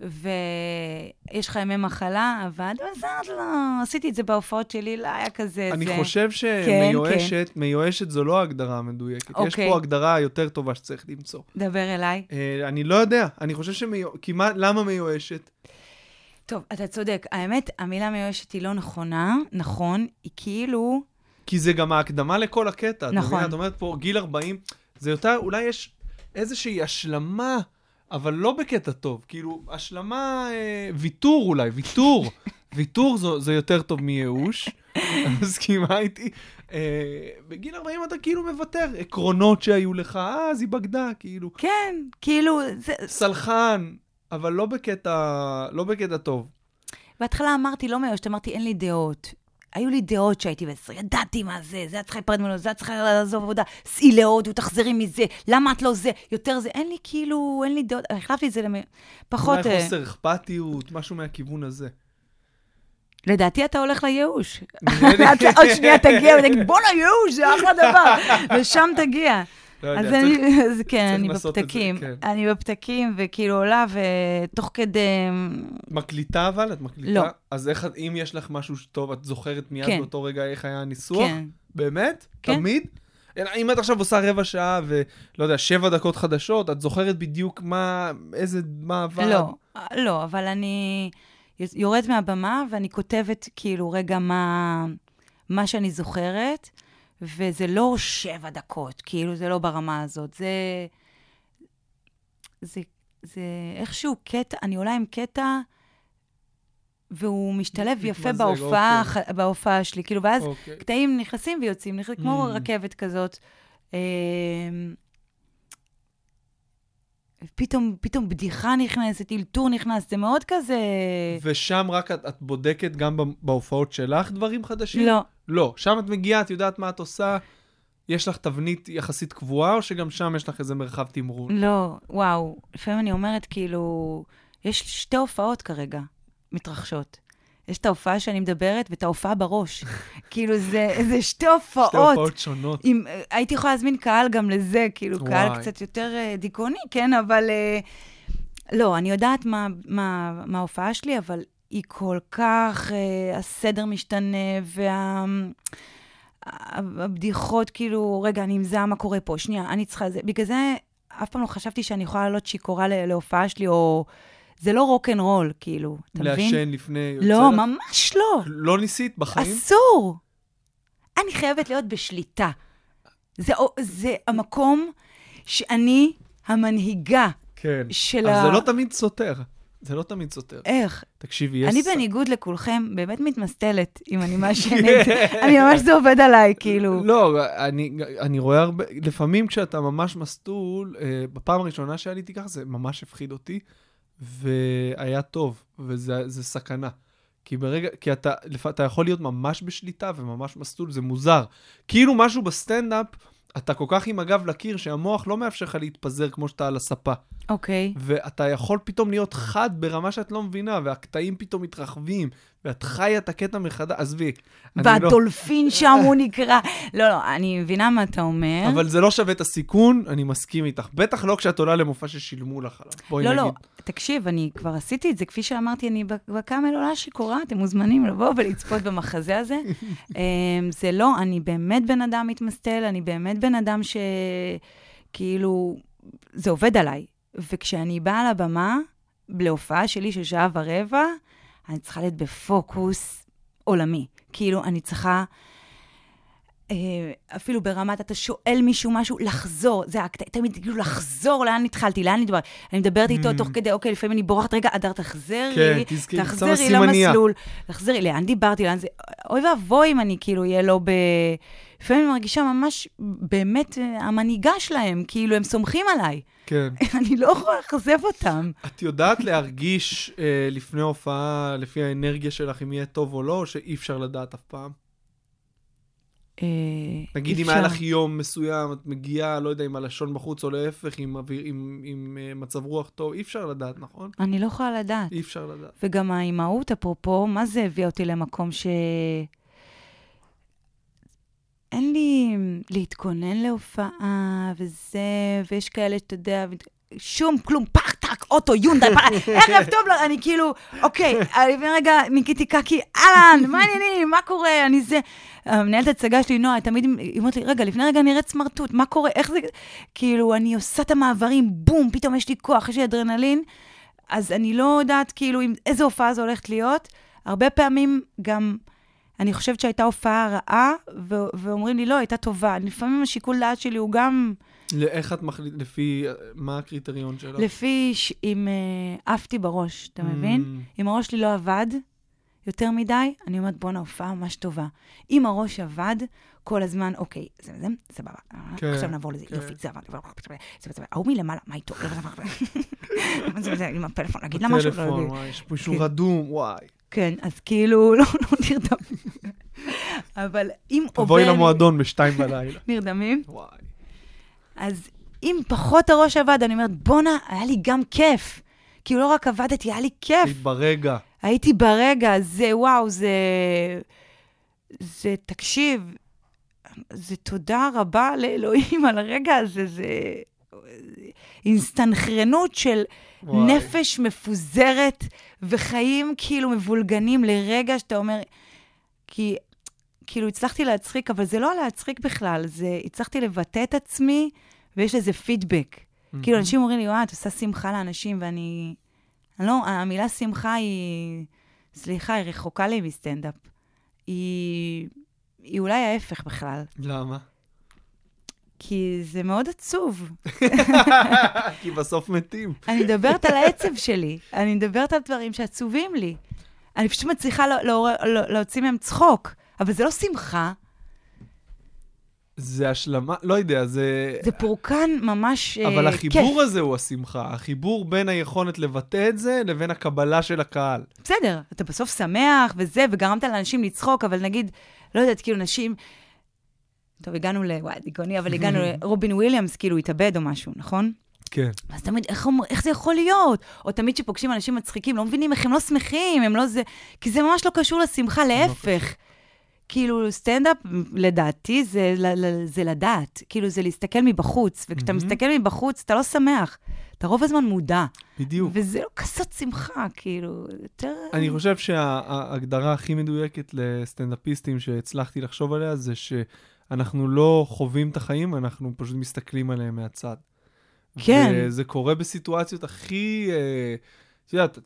ויש לך ימי מחלה, אבל בסדר, לא, עשיתי את זה בהופעות שלי, לא היה כזה... אני זה... חושב שמיואשת, מיואשת זו לא ההגדרה המדויקת. יש אוקיי. פה הגדרה יותר טובה שצריך למצוא. דבר אליי. אה, אני לא יודע, אני חושב שמיואשת, כי מה, למה מיואשת? טוב, אתה צודק. האמת, המילה מיואשת היא לא נכונה, נכון, היא כאילו... כי זה גם ההקדמה לכל הקטע. נכון. את אומרת פה, גיל 40, זה יותר, אולי יש איזושהי השלמה, אבל לא בקטע טוב. כאילו, השלמה, אה, ויתור אולי, ויתור. ויתור זו, זה יותר טוב מייאוש. מסכימה איתי? אה, בגיל 40 אתה כאילו מוותר. עקרונות שהיו לך, אז היא בגדה, כאילו. כן, כאילו, זה... סלחן, אבל לא בקטע, לא בקטע טוב. בהתחלה אמרתי, לא מיואשת, אמרתי, אין לי דעות. היו לי דעות שהייתי בעשר, ידעתי מה זה, זה את צריכה להיפרד ממנו, זה את צריכה לעזוב עבודה, סעי להודו, תחזרי מזה, למה את לא זה, יותר זה, אין לי כאילו, אין לי דעות, החלפתי את זה למ... פחות... אולי אה, חוסר אכפתיות, משהו מהכיוון הזה. לדעתי אתה הולך לייאוש. עוד שנייה תגיע ותגיד, בואנה ייאוש, זה אחלה דבר. ושם תגיע. לא יודע, אז צריך- אני, אז כן, צריך אני את זה, בפתקים. כן. אני בפתקים, וכאילו עולה, ותוך כדי... מקליטה אבל? את מקליטה? לא. אז איך, אם יש לך משהו טוב, את זוכרת מיד כן. באותו רגע איך היה הניסוח? כן. באמת? כן. תמיד? אם את עכשיו עושה רבע שעה ולא יודע, שבע דקות חדשות, את זוכרת בדיוק מה, איזה, מה עבד? לא, לא, אבל אני יורדת מהבמה ואני כותבת כאילו רגע מה, מה שאני זוכרת, וזה לא שבע דקות, כאילו זה לא ברמה הזאת, זה... זה, זה איכשהו קטע, אני עולה עם קטע, והוא משתלב יפה מתמזג, בהופעה, אוקיי. בהופעה שלי, כאילו, ואז אוקיי. קטעים נכנסים ויוצאים, נכנס, כמו Mm. רכבת כזאת. אמ, פתאום, פתאום בדיחה נכנסת, אלתור נכנס, זה מאוד כזה... ושם רק את, את בודקת גם בהופעות שלך דברים חדשים? לא, לא. שם את מגיעה, את יודעת מה את עושה, יש לך תבנית יחסית קבועה, או שגם שם יש לך איזה מרחב תמרון? לא, וואו. לפעמים אני אומרת, כאילו, יש שתי הופעות כרגע מתרחשות. יש את ההופעה שאני מדברת ואת ההופעה בראש. כאילו, זה, זה שתי הופעות. שתי הופעות שונות. אה, הייתי יכולה להזמין קהל גם לזה, כאילו, וואי. קהל קצת יותר אה, דיכאוני, כן, אבל... אה, לא, אני יודעת מה, מה, מה ההופעה שלי, אבל היא כל כך, אה, הסדר משתנה, וה... הבדיחות, כאילו, רגע, אני עם זעם, מה קורה פה? שנייה, אני צריכה זה. בגלל זה, אף פעם לא חשבתי שאני יכולה לעלות שיכורה להופעה שלי, או... זה לא רוק אנד רול, כאילו, אתה מבין? לעשן לפני יוצא לא, לך? ממש לא. לא ניסית בחיים? אסור. אני חייבת להיות בשליטה. זה, זה המקום שאני המנהיגה כן. של אז ה... זה לא תמיד סותר. זה לא תמיד סותר. איך? תקשיבי, יש... אני ס- בניגוד לכולכם באמת מתמסטלת אם אני מעשנת. אני ממש זה עובד עליי, כאילו. לא, אני, אני רואה הרבה, לפעמים כשאתה ממש מסטול, אה, בפעם הראשונה שעליתי ככה, זה ממש הפחיד אותי, והיה טוב, וזה זה סכנה. כי ברגע, כי אתה, אתה יכול להיות ממש בשליטה וממש מסטול, זה מוזר. כאילו משהו בסטנדאפ, אתה כל כך עם הגב לקיר, שהמוח לא מאפשר לך להתפזר כמו שאתה על הספה. אוקיי. ואתה יכול פתאום להיות חד ברמה שאת לא מבינה, והקטעים פתאום מתרחבים, ואת חיה את הקטע מחדש, עזבי. לא- והדולפין שם הוא נקרא. לא, לא, אני מבינה מה אתה אומר. אבל זה לא שווה את הסיכון, אני מסכים איתך. בטח לא כשאת עולה למופע ששילמו לך עליו. בואי לא, נגיד. לא, תקשיב, אני כבר עשיתי את זה, כפי שאמרתי, אני בקאמל עולה שיכורה, אתם מוזמנים לבוא ולצפות במחזה הזה. אמ, זה לא, אני באמת בן אדם מתמסטל, אני באמת בן אדם שכאילו, זה עובד עליי. וכשאני באה לבמה, להופעה שלי של שעה ורבע, אני צריכה להיות בפוקוס עולמי. כאילו, אני צריכה... אה, אפילו ברמת, אתה שואל מישהו משהו, לחזור, זה הקטע, תמיד כאילו לחזור, לאן התחלתי, לאן נדבר. אני מדברת איתו תוך כדי, אוקיי, לפעמים אני בורחת, רגע, אדר, תחזרי, Mm. כן, תחזרי. למסלול, תחזרי, לאן דיברתי, לאן זה, אוי ואבוי אם אני כאילו אהיה לא ב... לפעמים אני מרגישה ממש, באמת, אה, המנהיגה שלהם, כאילו, הם סומכים עליי. כן. אני לא יכולה לאכזב אותם. את יודעת להרגיש אה, לפני הופעה, לפי האנרגיה שלך, אם יהיה טוב או לא, או שאי אפשר לדעת אף פעם? אה, נגיד אם היה. לך יום מסוים, את מגיעה, לא יודע, עם הלשון בחוץ, או להפך, עם, עם, עם מצב רוח טוב, אי אפשר לדעת, נכון? אני לא יכולה לדעת. אי אפשר לדעת. וגם האימהות, אפרופו, מה זה הביא אותי למקום ש... אין לי להתכונן להופעה וזה, ויש כאלה שאתה יודע, שום, כלום, פח, טק, טראק, אוטו, יונדאי, פ- ערב טוב, לו, אני כאילו, אוקיי, לפני רגע ניקיתי קקי, אהלן, מה העניינים, מה קורה, אני זה... המנהלת הצגה שלי, נועה, תמיד היא אומרת לי, רגע, לפני רגע נראית סמרטוט, מה קורה, איך זה... כאילו, אני עושה את המעברים, בום, פתאום יש לי כוח, יש לי אדרנלין, אז אני לא יודעת, כאילו, עם איזה הופעה זו הולכת להיות. הרבה פעמים גם, אני חושבת שהייתה הופעה רעה, ו- ואומרים לי, לא, הייתה טובה. לפעמים השיקול דעת שלי הוא גם איך את מחליט, לפי, מה הקריטריון שלך? לפי ש- אם אה, עפתי בראש, אתה מבין? Mm. אם הראש שלי לא עבד יותר מדי, אני אומרת, בואנה, הופעה ממש טובה. אם הראש עבד, כל הזמן, אוקיי, זה, זה, סבבה. כן, עכשיו נעבור לזה, כן. יופי, זה עבד. זה, זה, ההוא מלמעלה, מה איתו? עם הפלאפון, להגיד לה משהו? לא טלפון, יודע. וואי, יש פה מישהו כן. רדום, וואי. כן, אז כאילו, לא, לא נרדם. אבל אם עובר... תבואי למועדון בשתיים בלילה. נרדמים? וואי. אז אם פחות הראש עבד, אני אומרת, בואנה, היה לי גם כיף. כאילו, לא רק עבדתי, היה לי כיף. היית ברגע. הייתי ברגע, זה וואו, זה... זה, תקשיב, זה תודה רבה לאלוהים על הרגע הזה, זה אינסטנכרנות של וואי. נפש מפוזרת וחיים כאילו מבולגנים לרגע שאתה אומר, כי כאילו הצלחתי להצחיק, אבל זה לא להצחיק בכלל, זה הצלחתי לבטא את עצמי ויש לזה פידבק. כאילו, אנשים אומרים לי, וואי, את עושה שמחה לאנשים, ואני... אני לא, המילה שמחה היא... סליחה, היא רחוקה לי מסטנדאפ. היא... היא אולי ההפך בכלל, למה? כי זה מאוד עצוב. כי בסוף מתים. אני מדברת על העצב שלי, אני מדברת על דברים שעצובים לי. אני פשוט מצליחה לא, לא, לא, להוציא מהם צחוק, אבל זה לא שמחה, זה השלמה, לא יודע, זה... זה פורקן ממש אה, אבל כיף. החיבור הזה הוא השמחה. החיבור בין היכולת לבטא את זה לבין הקבלה של הקהל. בסדר, אתה בסוף שמח וזה, וגרמת לאנשים לצחוק, אבל נגיד, לא יודעת, כאילו, נשים... טוב, הגענו ל... וואי, דיכאוני, אבל הגענו לרובין וויליאמס, כאילו, התאבד או משהו, נכון? כן. אז תמיד, איך, איך זה יכול להיות? או תמיד כשפוגשים אנשים מצחיקים, לא מבינים איך הם לא שמחים, הם לא זה... כי זה ממש לא קשור לשמחה, להפך. כאילו, סטנדאפ, לדעתי, זה, זה לדעת. כאילו, זה להסתכל מבחוץ, וכשאתה מהמם. מסתכל מבחוץ, אתה לא שמח. אתה רוב הזמן מודע. בדיוק. וזה לא כזאת שמחה, כאילו, יותר... אני חושב שההגדרה הכי מדויקת לסטנדאפיסטים שהצלחתי לחשוב עליה זה שאנחנו לא חווים את החיים, אנחנו פשוט מסתכלים עליהם מהצד. כן. וזה קורה בסיטואציות הכי... אה, את יודעת,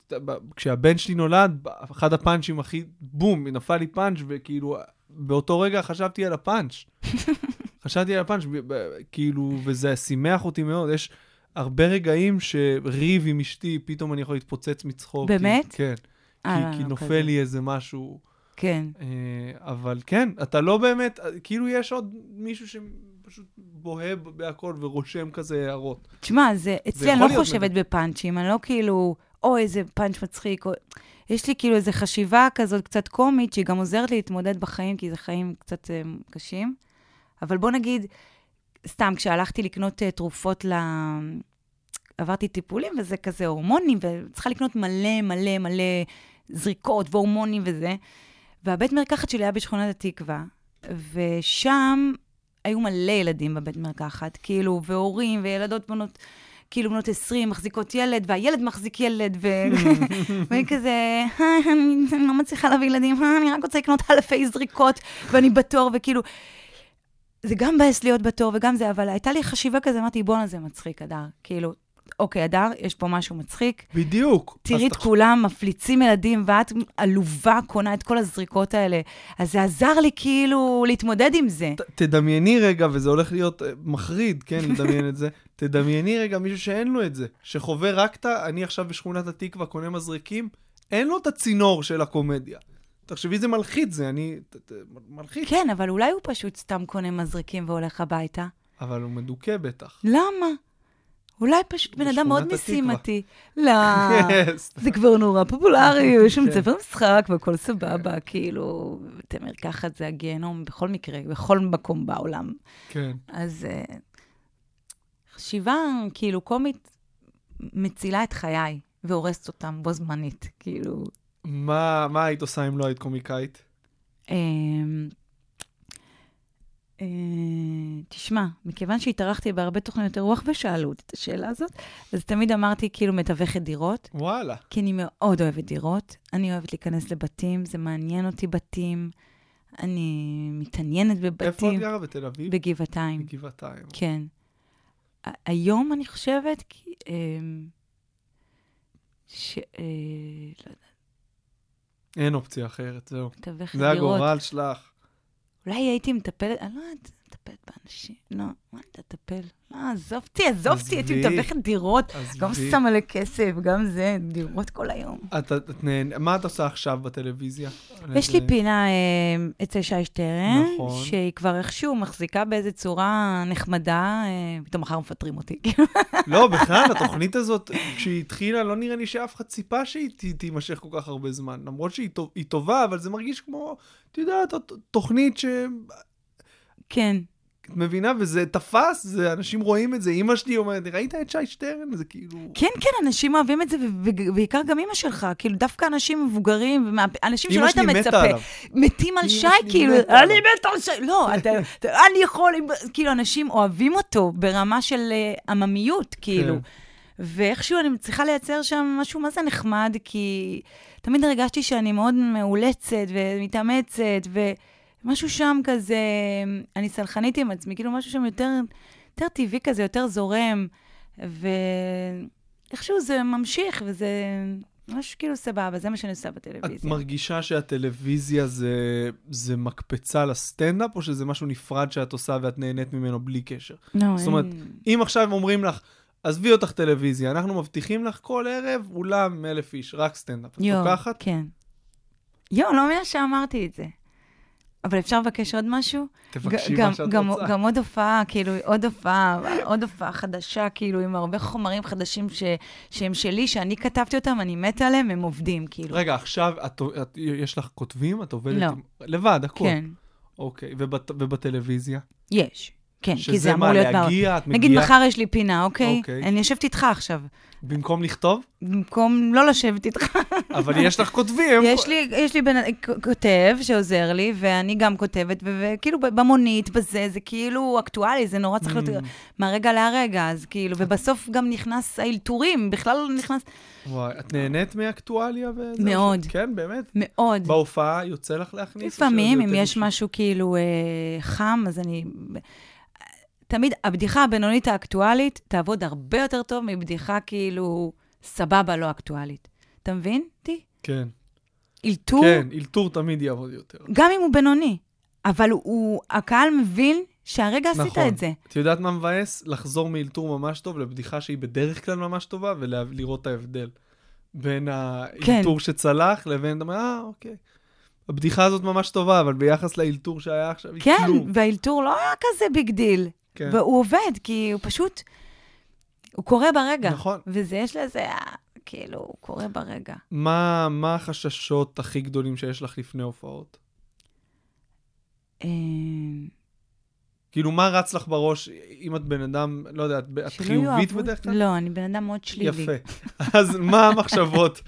כשהבן שלי נולד, אחד הפאנצ'ים הכי, בום, נפל לי פאנץ', וכאילו, באותו רגע חשבתי על הפאנץ'. חשבתי על הפאנץ', כאילו, וזה שימח אותי מאוד. יש הרבה רגעים שריב עם אשתי, פתאום אני יכול להתפוצץ מצחוק. כי- באמת? כן. אה, כי, לא, כי לא נופל כזה. לי איזה משהו. כן. אה, אבל כן, אתה לא באמת, כאילו יש עוד מישהו שפשוט בוהה בהכל ורושם כזה הערות. תשמע, זה, אצלי אני לא חושבת בפאנצ'ים, אני לא כאילו, או איזה פאנץ' מצחיק, או... יש לי כאילו איזו חשיבה כזאת קצת קומית, שהיא גם עוזרת לי להתמודד בחיים, כי זה חיים קצת אה, קשים. אבל בוא נגיד, סתם, כשהלכתי לקנות אה, תרופות ל... עברתי טיפולים, וזה כזה הורמונים, וצריכה לקנות מלא מלא מלא זריקות והורמונים וזה. והבית מרקחת שלי היה בשכונת התקווה, ושם היו מלא ילדים בבית מרקחת, כאילו, והורים וילדות בנות, כאילו בנות 20 מחזיקות ילד, והילד מחזיק ילד, ו... ואני כזה, "היי, אני, לא מצליחה להביא ילדים, "אה, אני רק רוצה לקנות אלפי זריקות, ואני בתור, וכאילו... זה גם מבאס להיות בתור וגם זה, אבל הייתה לי חשיבה כזה, אמרתי, בואנה, זה מצחיק, הדר. כאילו, אוקיי, הדר, יש פה משהו מצחיק. בדיוק. תראי את תחש- כולם מפליצים ילדים, ואת עלובה קונה את כל הזריקות האלה. אז זה עזר לי כאילו להתמודד עם זה. ת- תדמייני רגע, וזה הולך להיות אה, מחריד, כן, לדמיין את זה, תדמייני רגע מישהו שאין לו את זה, שחווה רק את ה... אני עכשיו בשכונת התקווה קונה מזריקים, אין לו את הצינור של הקומדיה. תחשבי איזה מלחיץ זה, אני... ת- ת- מלחיץ. כן, אבל אולי הוא פשוט סתם קונה מזריקים והולך הביתה. אבל הוא מדוכא בטח. למה? אולי פשוט בן אדם מאוד. משימתי. לא. זה כבר נורא פופולרי, יש שם כן. ספר משחק והכל סבבה, כאילו, בתי מרקחת זה הגיהנום בכל מקרה, בכל מקום בעולם. כן. אז אה, חשיבה כאילו קומית מצילה את חיי והורסת אותם בו זמנית, כאילו. מה מה היית עושה אם לא היית קומיקאית? אה, תשמע, מכיוון שהתארחתי בהרבה תוכניות אירוח ושאלו אותי את השאלה הזאת, אז תמיד אמרתי כאילו מתווכת דירות, וואלה. כי אני מאוד אוהבת דירות. אני אוהבת להיכנס לבתים, זה מעניין אותי בתים. אני מתעניינת איפה את בבתים. גרה? בתל אביב? בגבעתיים. בגבעתיים. כן. ה- היום אני חושבת, כי... אמ, ש... אה, לא יודעת, אין אופציה אחרת, זהו. מתווכת זה דירות. הגורל שלך. אולי הייתי מטפלת, אני לא יודעת, מטפלת באנשים. לא, מה אני תטפל? לא, עזוב אותי, עזוב אותי, הייתי. מתווכת דירות. גם שמה לכסף, גם זה, דירות כל היום. את, את. מה את עושה עכשיו בטלוויזיה? יש לי פינה אה, אצל שי שטרן, נכון. שהיא כבר איכשהו מחזיקה באיזה צורה נחמדה, אה, פתאום מחר מפטרים אותי. לא, בכלל, התוכנית הזאת, כשהיא התחילה, לא נראה לי שאף אחד ציפה שהיא תימשך כל כך הרבה זמן. למרות שהיא טוב- היא טובה, אבל זה מרגיש כמו, את יודעת, תוכנית שאת כן. מבינה, וזה תפס, זה, אנשים רואים את זה. אימא שלי אומרת, ראית את שי שטרן? זה כאילו... כן, כן, אנשים אוהבים את זה, ו- ובעיקר גם אימא שלך, כאילו, דווקא אנשים מבוגרים, אנשים שלא היית מצפה. מתים על שי, כאילו, אני. מתה על שי. לא, אני יכול, כאילו, אנשים אוהבים אותו ברמה של אה, עממיות, כאילו. כן. ואיכשהו אני צריכה לייצר שם משהו מה זה נחמד, כי תמיד הרגשתי שאני מאוד מאולצת ומתאמצת, ומשהו שם כזה, אני סלחנית עם עצמי, כאילו משהו שם יותר, יותר טבעי כזה, יותר זורם, ואיכשהו זה ממשיך, וזה משהו כאילו סבבה, זה מה שאני עושה את בטלוויזיה. מרגישה שהטלוויזיה זה, זה מקפצה לסטנדאפ, או שזה משהו נפרד שאת עושה ואת נהנית ממנו בלי קשר? לא, זאת אומרת, אין- אם עכשיו אומרים לך, עזבי אותך טלוויזיה, אנחנו מבטיחים לך כל ערב אולם אלף איש, רק סטנדאפ. את יואו, לוקחת? כן. יואו, לא מאמינה שאמרתי את זה. אבל אפשר לבקש עוד משהו? תבקשי גם- מה שאת גם, רוצה. גם עוד הופעה, כאילו, עוד הופעה, עוד הופעה חדשה, כאילו, עם הרבה חומרים חדשים ש, שהם שלי, שאני כתבתי אותם, אני מתה עליהם, הם עובדים, כאילו. רגע, עכשיו את, את, יש לך כותבים? את עובדת לא. עם... לבד, הכול. כן, אוקיי, ובת, ובטלוויזיה? יש. כן, כי שזה זה אמור מה, להיות... בער- להגיע, את נגיד, מגיעה... מחר יש לי פינה, אוקיי? אוקיי. אני יושבת איתך עכשיו, במקום לכתוב? במקום לא לשבת איתך. אבל יש לך כותבים. יש לי, יש לי בן, כותב שעוזר לי, ואני גם כותבת, וכאילו במונית, בזה, זה כאילו אקטואלי, זה נורא צריך להיות Mm. מהרגע להרגע, אז כאילו, ובסוף גם נכנס האלתורים, בכלל לא נכנס... וואי, את נהנית מאקטואליה וזה? מאוד. כן, באמת? מאוד. בהופעה יוצא לך להכניס? לפעמים, שזה אם יש? משהו כאילו אה, חם, אז אני... תמיד, הבדיחה הבינונית האקטואלית תעבוד הרבה יותר טוב מבדיחה כאילו סבבה לא אקטואלית. אתה מבין אותי? כן. אלתור, כן, אלתור תמיד יעבוד יותר. גם אם הוא בינוני, אבל הוא, הקהל מבין שהרגע עשית נכון. את זה. את יודעת מה מבאס? לחזור מאלתור ממש טוב לבדיחה שהיא בדרך כלל ממש טובה, ולראות את ההבדל בין האלתור שצלח לבין, אה, אוקיי. הבדיחה הזאת ממש טובה, אבל ביחס לאלתור שהיה עכשיו, היא כן, כלום. והאלתור לא היה כזה ביג דיל. כן. והוא עובד, כי הוא פשוט, הוא קורה ברגע. נכון. וזה, יש לזה, כאילו, הוא קורה ברגע. מה, מה החששות הכי גדולים שיש לך לפני הופעות? אה, כאילו, מה רץ לך בראש, אם את בן אדם, לא יודע, את, חיובית בדרך כלל? לא, אני בן אדם מאוד שלילי. יפה. אז מה המחשבות?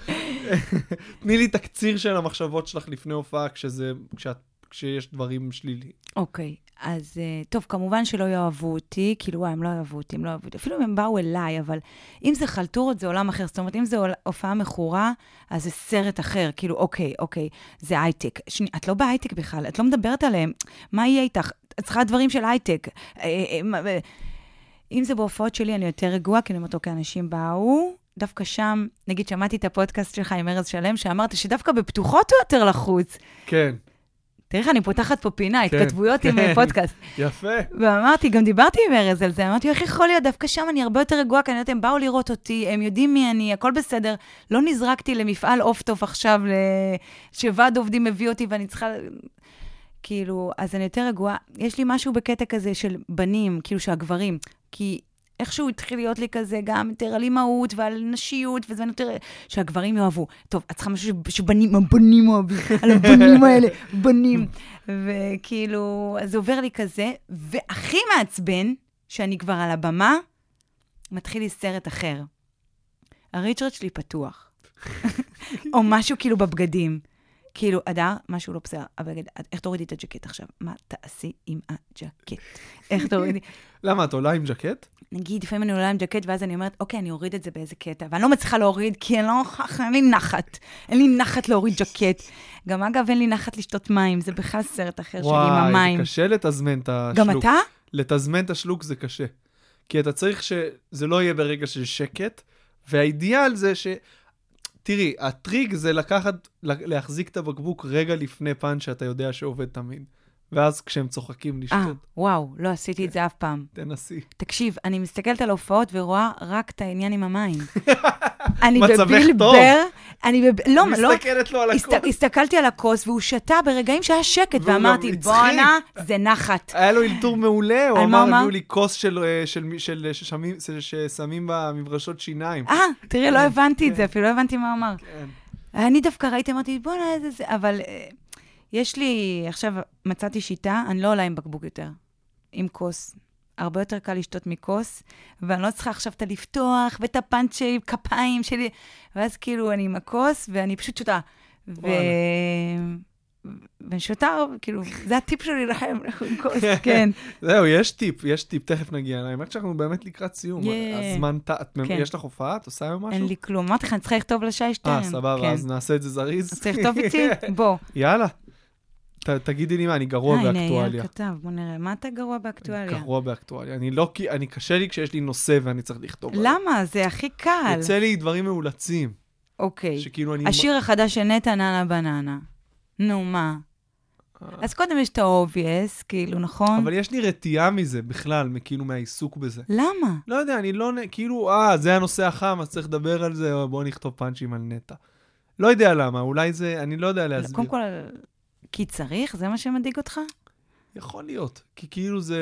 תני לי תקציר של המחשבות שלך לפני הופעה, כשזה, כשאת, כשיש דברים שליליים. אוקיי, אז אה, טוב, כמובן שלא יאהבו אותי, כאילו, וואי, הם לא יאהבו אותי, הם לא יאהבו אותי. אפילו אם הם באו אליי, אבל אם זה חלטורות, זה עולם אחר. זאת אומרת, אם זו הופעה מכורה, אז זה סרט אחר. כאילו, אוקיי, אוקיי, זה הייטק. שני, את לא בהייטק בכלל, את לא מדברת עליהם. מה יהיה איתך? את צריכה דברים של הייטק. אה, אה, אם זה בהופעות שלי, אני יותר רגועה, כי אני אומרת, אוקיי, אנשים באו, דווקא שם, נגיד, שמעתי את הפודקאסט שלך עם ארז שלם, שאמרת שדווקא בפתוחות הוא יותר לחוץ. כן, תראה איך אני פותחת פה פינה, כן, התכתבויות עם כן. אה, פודקאסט. יפה. ואמרתי, גם דיברתי עם ארז על זה, אמרתי, איך יכול להיות, דווקא שם אני הרבה יותר רגועה, כי אני יודעת, הם באו לראות אותי, הם יודעים מי אני, הכל בסדר. לא נזרקתי למפעל אוף-טוף עכשיו. שוועד עובדים מביא אותי ואני צריכה... כאילו, אז אני יותר רגועה. יש לי משהו בקטע כזה של בנים, כאילו שהגברים, כי איכשהו התחיל להיות לי כזה גם יותר על אימהות ועל נשיות, וזה יותר... שהגברים יאהבו. טוב, את צריכה משהו שבנים, הבנים אוהבים, על הבנים האלה, בנים. וכאילו, אז זה עובר לי כזה, והכי מעצבן, שאני כבר על הבמה, מתחיל לי סרט אחר. הריצ'רד שלי פתוח. או משהו כאילו בבגדים. כאילו, אדר, משהו לא בסדר, אבל רגע, איך תורידי את הג'קט עכשיו? מה תעשי עם הג'קט? איך תורידי? למה, את עולה עם ז'קט? נגיד, לפעמים אני עולה עם ג'קט, ואז אני אומרת, אוקיי, אני אוריד את זה באיזה קטע, ואני לא מצליחה להוריד, כי אני לא, אין לי נחת. אין לי נחת להוריד ג'קט. גם אגב, אין לי נחת לשתות מים, זה בכלל סרט אחר שלי עם וואי, המים. זה קשה לתזמן את השלוק. גם אתה? לתזמן את השלוק זה קשה. כי אתה צריך שזה לא יהיה ברגע של שקט, והאידיאל זה ש... תראי, הטריק זה לקחת, להחזיק את הבקבוק רגע לפני פאנץ' שאתה יודע שעובד תמיד. ואז כשהם צוחקים אה, לשתות, וואו, לא עשיתי את זה אף פעם. תנסי. תקשיב, אני מסתכלת על הופעות ורואה רק את העניין עם המים. אני. בבילבר, אני בב... לא, לא, מסתכלת לו על. הכוס. הסתכלתי על הכוס והוא שתה ברגעים שהיה שקט, ואמרתי. בואנה, זה נחת. היה לו אלתור מעולה, הוא אמר? הביאו לי כוס של, אה, של, ששמים- במברשות שיניים. אה, תראי, לא הבנתי את זה, אפילו לא הבנתי מה הוא אמר. כן. אני דווקא ראיתי, אמרתי, בואנה, איזה זה, אבל אה, יש לי, עכשיו מצאתי שיטה, אני לא עולה עם בקבוק יותר, עם כוס. הרבה יותר קל לשתות מכוס, ואני לא צריכה עכשיו את הלפתוח ואת הפאנצ'י כפיים שלי, ואז כאילו אני עם הכוס, ואני פשוט שותה. ו... ואני שותה, כאילו, זה הטיפ שלי לכם, לכו עם כוס, כן. זהו, יש טיפ, יש טיפ, תכף נגיע אליי. האמת שאנחנו באמת לקראת סיום. הזמן כן. יש לך הופעה? את עושה היום משהו? אין לי כלום. אמרתי לך, אני צריכה לכתוב לשי שטרן. אה, סבבה, כן. אז נעשה את זה זריז. צריך לכתוב איתי? בוא. יאללה. ת- תגידי לי מה, אני גרוע אה, הנה, באקטואליה. אייל כתב, בוא נראה. מה אתה גרוע באקטואליה? גרוע באקטואליה. אני לא, אני קשה לי כשיש לי נושא ואני צריך לכתוב. למה? זה הכי קל. יוצא לי דברים מאולצים. אוקיי. שכאילו אני... השיר החדש של נטע ננה בננה. נו, מה? אז קודם יש את ה-obvious, כאילו, נכון? אבל יש לי רתיעה מזה בכלל, כאילו מהעיסוק בזה. למה? לא יודע, אני לא... כאילו, אה, זה הנושא החם, אז צריך לדבר על זה, או בואו נכתוב פאנצ'ים על נטע. לא יודע למה, אולי זה... אני לא יודע להסביר. קודם כל, כי צריך? זה מה שמדאיג אותך? יכול להיות. כי כאילו זה...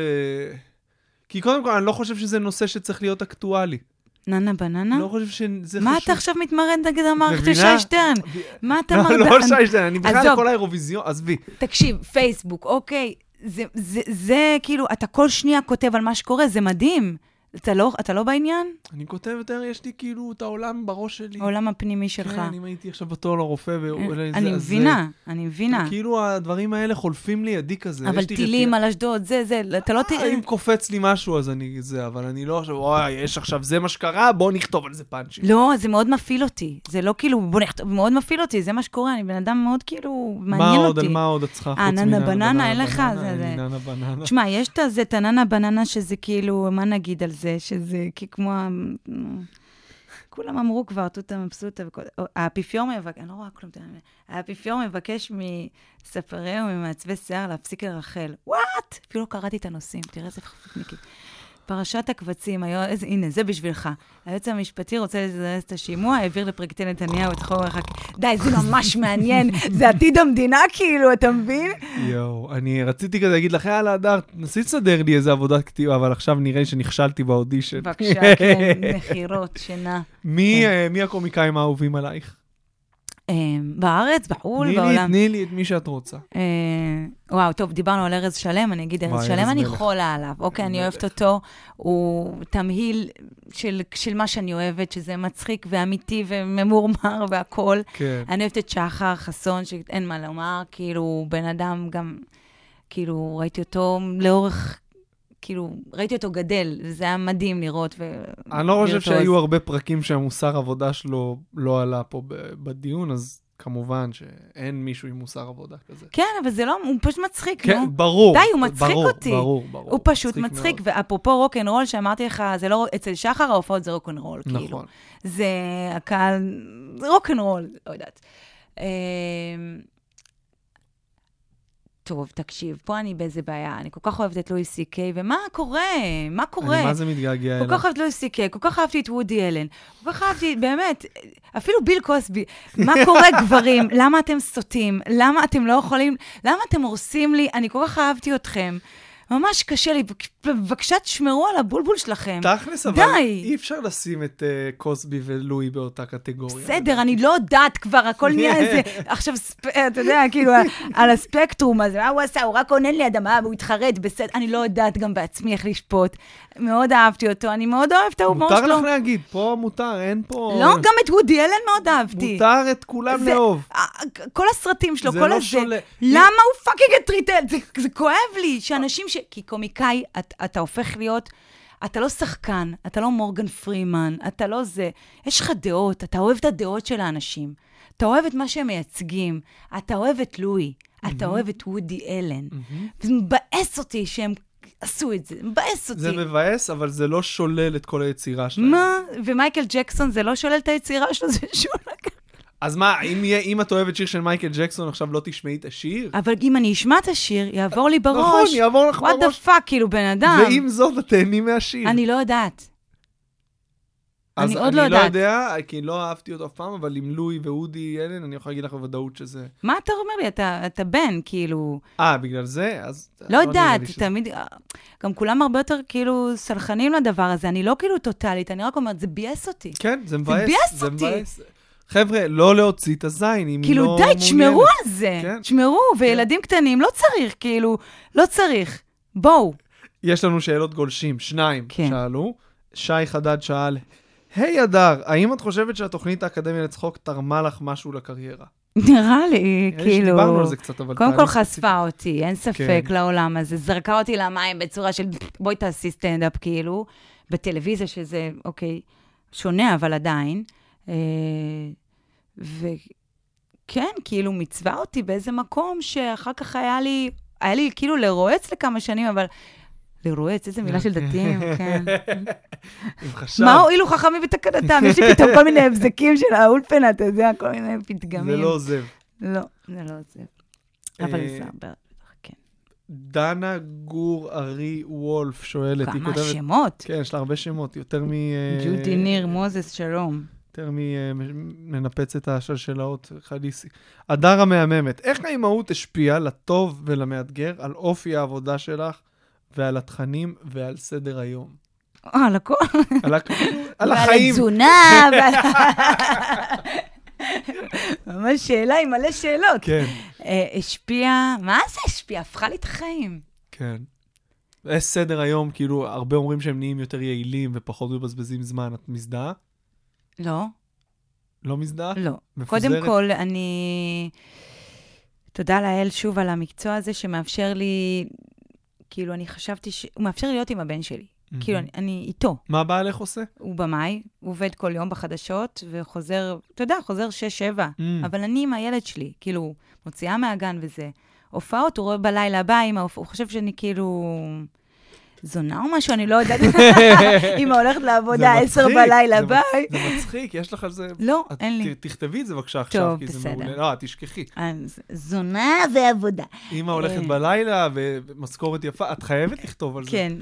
כי קודם כל, אני לא חושב שזה נושא שצריך להיות אקטואלי. ננה בננה? לא חושב שזה מה חשוב. אתה עכשיו מתמרד נגד המערכת של? שי שטרן? מה אתה לא, מרדה? לא שי שטרן, אני בכלל. כל האירוויזיון, עזבי. תקשיב, פייסבוק, אוקיי, זה, זה, זה כאילו, אתה כל שנייה כותב על מה שקורה, זה מדהים. אתה לא, אתה לא בעניין? אני כותב יותר, יש לי כאילו את העולם בראש שלי. העולם הפנימי שלך. כן, אם הייתי עכשיו בתור לרופא, ואולי זה... אני מבינה, אני מבינה. כאילו הדברים האלה חולפים לידי כזה. אבל לי טילים. על אשדוד, זה, זה, אתה לא אה, תראה... אם קופץ לי משהו, אז אני זה, אבל אני לא עכשיו, וואי, יש עכשיו זה מה שקרה, בואו נכתוב על זה פאנצ'ים. לא, זה מאוד מפעיל אותי. זה לא כאילו, בוא נכתוב, מאוד מפעיל אותי, זה מה שקורה, אני בן אדם מאוד כאילו, מה מעניין עוד, אותי. על מה עוד את צריכה? אה, חוץ ננה מננה בננה, אין לך? זה- לי. תשמע, יש את הזה, את הננה בננה, שזה כאילו, מה נגיד על זה? שזה כמו... כולם אמרו כבר, תותה מבסוטה וכל... האפיפיור מבקש, אני לא רואה כלום, האפיפיור מבקש מספרי וממעצבי שיער להפסיק לרחל. וואט? אפילו לא קראתי את הנושאים, תראה איזה חפפניקי. פרשת הקבצים, היו, איזה, הנה, זה בשבילך. היועץ המשפטי רוצה לזרז את השימוע, העביר לפרקליטי נתניהו את חור החק... די, זה ממש מעניין, זה עתיד המדינה כאילו, אתה מבין? יואו, אני רציתי כזה להגיד לך, יאללה, הדר, נסי לסדר לי איזה עבודת כתיבה, אבל עכשיו נראה לי שנכשלתי באודישן. בבקשה, כן, מכירות, שינה. מי כן. אה, מי הקומיקאים האהובים עלייך? אה, בארץ, בחו"ל, בעולם. תני לי את מי שאת רוצה. אה, וואו, טוב, דיברנו על ארז שלם, אני אגיד ארז שלם, אני. חולה עליו. אוקיי, אני. אוהבת אותו, הוא תמהיל של, מה שאני אוהבת, שזה מצחיק ואמיתי וממורמר והכול. כן. אני אוהבת את שחר חסון, שאין מה לומר, כאילו, בן אדם גם, כאילו, ראיתי אותו לאורך, כאילו, ראיתי אותו גדל, וזה היה מדהים לראות. ו... אני לא חושב. שהיו הרבה פרקים שהמוסר עבודה שלו לא עלה פה בדיון, אז כמובן שאין מישהו עם מוסר עבודה כזה. כן, אבל זה לא, הוא פשוט מצחיק, כן, נו. ברור. די, הוא מצחיק ברור, אותי. ברור, ברור. הוא פשוט מצחיק, מאוד. ואפרופו רוקנרול, שאמרתי לך, זה לא, אצל שחר ההופעות זה רוקנרול, כאילו. נכון. זה הקהל, זה רוקנרול, לא יודעת. טוב, תקשיב, פה אני באיזה בעיה, אני כל כך אוהבת את לואי סי קיי, ומה קורה? מה קורה? אני מה זה מתגעגע כל אליו. כך אוהבת לואי סי קיי, כל כך אהבתי את וודי אלן, כל כך אהבתי, באמת, אפילו ביל קוסבי. מה קורה, גברים? למה אתם סוטים? למה אתם לא יכולים, למה אתם הורסים לי? אני כל כך אהבתי אתכם. ממש קשה לי. בבקשה, תשמרו על הבולבול שלכם. תכלס, אבל די. אי אפשר לשים את אה, קוסבי ולואי באותה קטגוריה. בסדר, אני לא יודעת כבר, הכל נהיה איזה... עכשיו, ספ- אתה יודע, כאילו, על הספקטרום הזה, מה הוא עשה? הוא רק עונן לי אדמה והוא התחרט, בסדר. אני לא יודעת גם בעצמי איך לשפוט. מאוד אהבתי אותו, אני מאוד אוהבת את ההומור מותר שלו. לך להגיד, פה מותר, אין פה... לא, גם את וודי אלן מאוד אהבתי. מותר את כולם לאהוב. אה, כל הסרטים שלו, כל לא הזה. למה הוא פאקינג הטריטל? זה כואב לי, שאנשים ש... כי קומיקאי, את, אתה הופך להיות... אתה לא שחקן, אתה לא מורגן פרימן, אתה לא זה. יש לך דעות, אתה אוהב את הדעות של האנשים. אתה אוהב את מה שהם מייצגים. אתה אוהב את לואי, אתה אוהב את וודי אלן. וזה מבאס אותי שהם עשו את זה, מבאס אותי. זה מבאס, אבל זה לא שולל את כל היצירה שלהם. מה? ומייקל ג'קסון, זה לא שולל את היצירה שלו, זה שולל. אז מה, אם, אם את אוהבת שיר של מייקל ג'קסון, עכשיו לא תשמעי את השיר? אבל אם אני אשמע את השיר, יעבור לי בראש. נכון, יעבור לך what the בראש. fuck, כאילו, בן אדם. ועם זאת, את תהני מהשיר. אני לא יודעת. אז אני עוד לא אני לא יודעת. יודע, כי לא אהבתי אותו אף פעם, אבל עם לואי וודי אלן, אני יכול להגיד לך בוודאות שזה... מה אתה אומר לי? אתה, אתה בן, כאילו... אה, בגלל זה? אז... לא נראה יודעת, שזה- תמיד... גם כולם הרבה יותר, כאילו, סלחנים לדבר הזה. אני לא כאילו טוטאלית, אני רק אומרת, זה ביאס אותי. כן, זה מבאס. ביאס אותי. מבאס. חבר'ה, לא להוציא את הזין, אם כאילו, לא די, תשמרו מעוניינת. על זה. כן. תשמרו, וילדים קטנים, לא צריך, כאילו, לא צריך. בואו. יש לנו שאלות גולשים, שניים כן. שאלו. שי חדד שאל, היי הדר, האם את חושבת שהתוכנית האקדמיה לצחוק תרמה לך משהו לקריירה? נראה לי, יש, כאילו... דיברנו על זה קצת, אבל... קודם כל חשפה אותי, אין ספק כן. לעולם הזה. זרקה אותי למים בצורה של בואי תעשי סטנדאפ, כאילו, בטלוויזיה, שזה, אוקיי, שונה, אבל עדיין. אה, וכן, כאילו, מצווה אותי באיזה מקום שאחר כך היה לי, היה לי כאילו לרועץ לכמה שנים, אבל... לרועץ, איזה מילה של דתיים, כן. עם חשב. מה הועילו חכמים בתקנתם? יש לי פתאום כל מיני הבזקים של האולפנה, אתה יודע, כל מיני פתגמים. זה לא עוזב. לא, זה לא. אבל אה, זה הרבה, כן. דנה גור ארי וולף שואלת, היא כמה כותבת... שמות. כן, יש לה הרבה שמות, יותר מ... ג'ודי ניר, מוזס, שלום. יותר מנפצת השלשלאות, חליסי. הדר המהממת, איך האימהות השפיעה לטוב ולמאתגר על אופי העבודה שלך ועל התכנים ועל סדר היום? אה, על הכל. על. על ועל החיים. התזונה, ועל... ממש שאלה עם מלא שאלות. כן, אה, השפיעה, מה זה השפיע? הפכה לי את החיים. כן. יש סדר היום, כאילו, הרבה אומרים שהם נהיים יותר יעילים ופחות מבזבזים זמן. את מזדהה? לא, לא מזדהה? לא. מפוזרת? קודם כל, אני... תודה לאל שוב על המקצוע הזה שמאפשר לי, כאילו, אני חשבתי ש... הוא מאפשר להיות עם הבן שלי. מהמם. כאילו, אני, אני איתו. מה בעלך עושה? הוא במאי, הוא עובד כל יום בחדשות, וחוזר, אתה יודע, חוזר 6-7. Mm. אבל אני עם הילד שלי, כאילו, מוציאה מהגן וזה. הופעות, הוא רואה בלילה הבא, הוא חושב שאני כאילו... זונה או משהו, אני לא יודעת. אמא הולכת לעבודה זה 10 מצחיק, בלילה, ביי. זה מצחיק, יש לך על זה... לא, אין לי. תכתבי את זה בבקשה עכשיו, כי זה. מעולה. לא, תשכחי. זונה ועבודה. אמא הולכת אה. בלילה ומשכורת יפה, את חייבת לכתוב על זה. כן.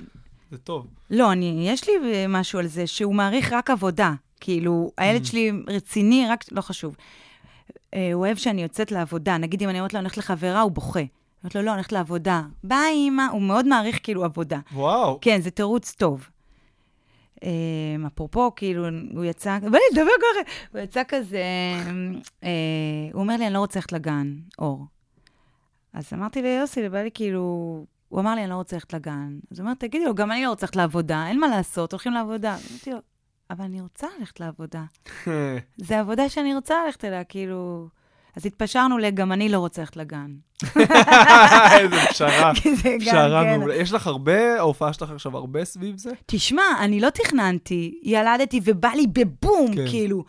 זה טוב. לא, אני, יש לי משהו על זה, שהוא מעריך רק עבודה. כאילו, הילד Mm. שלי רציני, רק, לא חשוב. אה, הוא אוהב שאני יוצאת לעבודה. נגיד, אם אני אומרת לו, אני הולכת לחברה, הוא בוכה. אומרת לו, לא, אני הולכת לעבודה. ביי, אמא. הוא מאוד מעריך כאילו עבודה. וואו. כן, זה תירוץ טוב. אה, אפרופו, כאילו, הוא יצא, בא לי לדבר ככה, הוא יצא כזה, אה, הוא אומר לי, אני לא רוצה ללכת לגן, אור. אז אמרתי ליוסי, בא לי כאילו, הוא אמר לי, אני לא רוצה ללכת לגן. אז הוא אומר, תגידי לו, גם אני לא רוצה ללכת לעבודה, אין מה לעשות, הולכים לעבודה. אמרתי לו, אבל אני רוצה ללכת לעבודה. זה עבודה שאני רוצה ללכת אליה, כאילו... אז התפשרנו ל"גם אני לא רוצה ללכת לגן". איזה פשרה. פשרה כן. מעולה. יש לך הרבה, ההופעה שלך עכשיו הרבה סביב זה? תשמע, אני לא תכננתי, ילדתי ובא לי בבום, כן. כאילו.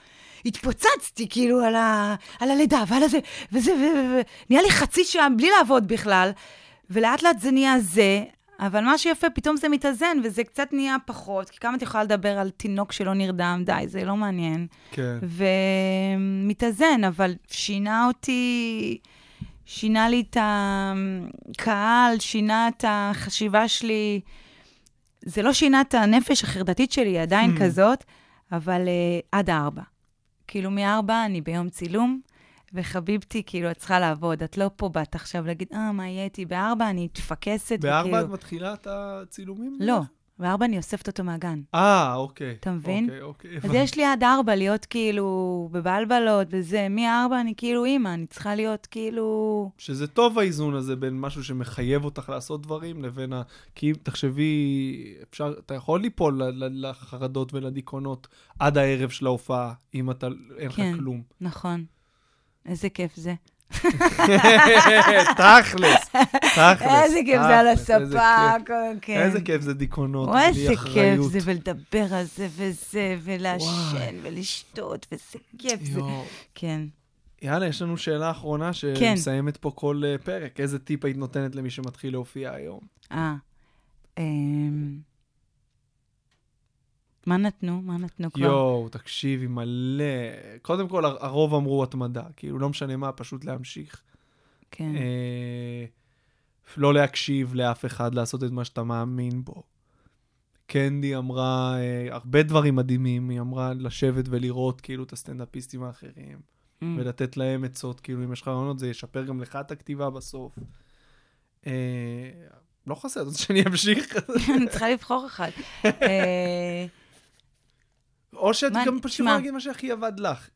התפוצצתי, כאילו, על, ה... על הלידה ועל הזה, וזה. ו... ו... נהיה לי חצי שעה בלי לעבוד בכלל, ולאט לאט זה נהיה זה, אבל מה שיפה, פתאום זה מתאזן, וזה קצת נהיה פחות, כי כמה את יכולה לדבר על תינוק שלא נרדם, די, זה לא מעניין. כן. ומתאזן, אבל שינה אותי, שינה לי את הקהל, שינה את החשיבה שלי. זה לא שינה את הנפש החרדתית שלי, היא עדיין Hmm. כזאת, אבל uh, עד הארבע. כאילו מארבע אני ביום צילום, וחביבתי, כאילו, את צריכה לעבוד. את לא פה באת עכשיו להגיד, אה, מה יהיה איתי? בארבע אני מתפקסת, בארבע את וכאילו... מתחילה את הצילומים? לא, בארבע אני אוספת אותו מהגן. אה, אוקיי. אתה מבין? אוקיי, אוקיי. אז. יש לי עד ארבע להיות כאילו בבלבלות וזה, מארבע אני כאילו אימא, אני צריכה להיות כאילו... שזה טוב האיזון הזה בין משהו שמחייב אותך לעשות דברים לבין ה... כי אם תחשבי, אפשר, אתה יכול ליפול לחרדות ולדיכאונות עד הערב של ההופעה, אם אתה, אין לך כן. כלום. נכון. איזה כיף זה. תכלס, תכלס. איזה כיף זה על הספה, כן. איזה כיף זה דיכאונות, בלי איזה כיף אחריות. זה, ולדבר על זה וזה, ולעשן. ולשתות, וזה כיף זה. כן. יאללה, יש לנו שאלה אחרונה כן. שמסיימת פה כל אה, פרק. איזה טיפ היית נותנת למי שמתחיל להופיע היום? אה. מה נתנו? מה נתנו כבר? יואו, תקשיבי, מלא. קודם כל, הר- הרוב אמרו התמדה, כאילו, לא משנה מה, פשוט להמשיך. כן. אה, לא להקשיב לאף אחד, לעשות את מה שאתה מאמין בו. קנדי אמרה אה, הרבה דברים מדהימים, היא אמרה לשבת ולראות כאילו את הסטנדאפיסטים האחרים, Mm. ולתת להם עצות, כאילו אם יש לך רעיונות זה ישפר גם לך את הכתיבה בסוף. אה, לא חסר, רוצה שאני אמשיך? אני צריכה לבחור אחד. או שאת מה, גם פשוט. יכולה להגיד מה שהכי עבד לך.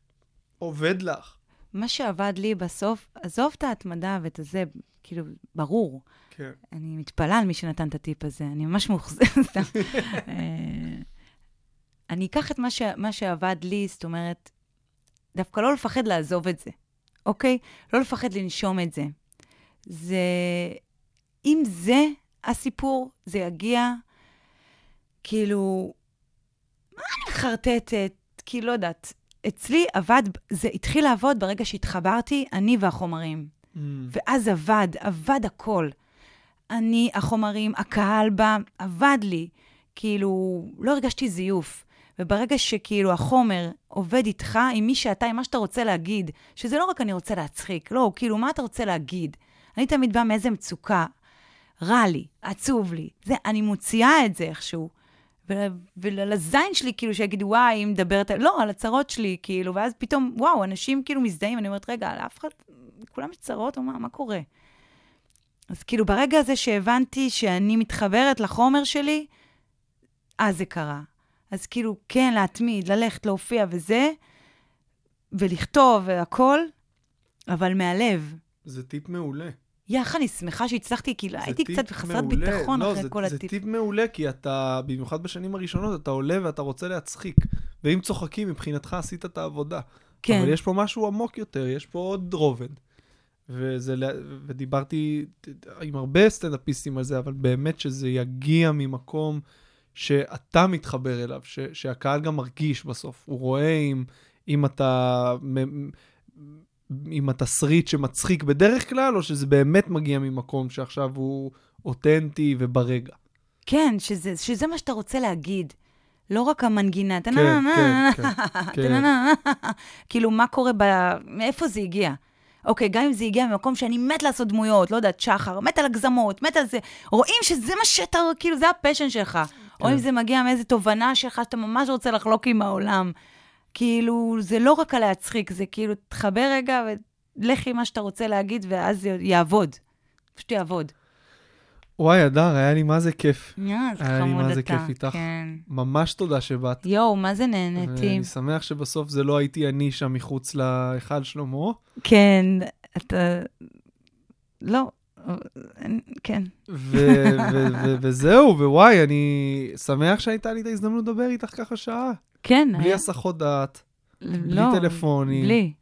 עובד לך. מה שעבד לי בסוף, עזוב את ההתמדה ואת הזה, כאילו, ברור. כן. אני מתפלאה על מי שנתן את הטיפ הזה, אני ממש מאוכזבת. אה, אני אקח את מה, ש... מה שעבד לי, זאת אומרת, דווקא לא לפחד לעזוב את זה, אוקיי? לא לפחד לנשום את זה. זה... אם זה הסיפור, זה יגיע, כאילו, מה אני מחרטטת? כאילו, לא יודעת. אצלי עבד, זה התחיל לעבוד ברגע שהתחברתי, אני והחומרים. Mm. ואז עבד, עבד הכל. אני, החומרים, הקהל בא, עבד לי. כאילו, לא הרגשתי זיוף. וברגע שכאילו החומר עובד איתך, עם מי שאתה, עם מה שאתה רוצה להגיד, שזה לא רק אני רוצה להצחיק, לא, כאילו, מה אתה רוצה להגיד? אני תמיד באה מאיזה מצוקה, רע לי, עצוב לי. זה, אני מוציאה את זה איכשהו. ול- ולזין שלי, כאילו, שיגידו, וואי, היא מדברת. לא, על הצרות שלי, כאילו, ואז פתאום, וואו, אנשים כאילו מזדהים, אני אומרת, רגע, לאף אחד, לכולם יש צרות, או מה, מה קורה? אז כאילו, ברגע הזה שהבנתי שאני מתחברת לחומר שלי, אז זה קרה. אז כאילו, כן, להתמיד, ללכת, להופיע וזה, ולכתוב והכול, אבל מהלב. זה טיפ מעולה. יח, אני שמחה שהצלחתי, כאילו, זה הייתי קצת חסרת מעולה. ביטחון לא, אחרי זה, כל זה הטיפ. טיפ מעולה, כי אתה, במיוחד בשנים הראשונות, אתה עולה ואתה רוצה להצחיק. ואם צוחקים, מבחינתך עשית את העבודה. כן. אבל יש פה משהו עמוק יותר, יש פה עוד רובד. וזה, ודיברתי עם הרבה סטנדאפיסטים על זה, אבל באמת שזה יגיע ממקום שאתה מתחבר אליו, ש, שהקהל גם מרגיש בסוף. הוא רואה אם, אם אתה... עם התסריט שמצחיק בדרך כלל, או שזה באמת מגיע ממקום שעכשיו הוא אותנטי וברגע. כן, שזה, שזה מה שאתה רוצה להגיד. לא רק המנגינה, כן, כן, כן. כאילו, מה קורה ב... מאיפה זה הגיע? אוקיי, גם אם זה הגיע ממקום שאני מת לעשות דמויות, לא יודעת, שחר, מת על הגזמות, מת על זה, רואים שזה מה שאתה, כאילו, זה הפשן שלך. או כן. אם זה מגיע מאיזו תובנה שלך שאתה ממש רוצה לחלוק עם העולם. כאילו, זה לא רק על להצחיק, זה כאילו, תחבר רגע ולך עם מה שאתה רוצה להגיד, ואז זה יעבוד. פשוט יעבוד. וואי, אדר, היה לי מה זה כיף. יא, זה היה לי חמוד מה זה אתה. כיף איתך. כן. ממש תודה שבאת. יואו, מה זה נהניתי. ואני שמח שבסוף זה לא הייתי אני שם מחוץ להיכל שלמה. כן, אתה... לא, כן. וזהו, ווואי, אני שמח שהייתה לי את ההזדמנות לדבר איתך ככה שעה. כן. בלי הסחות דעת, בלי לא, טלפונים. בלי.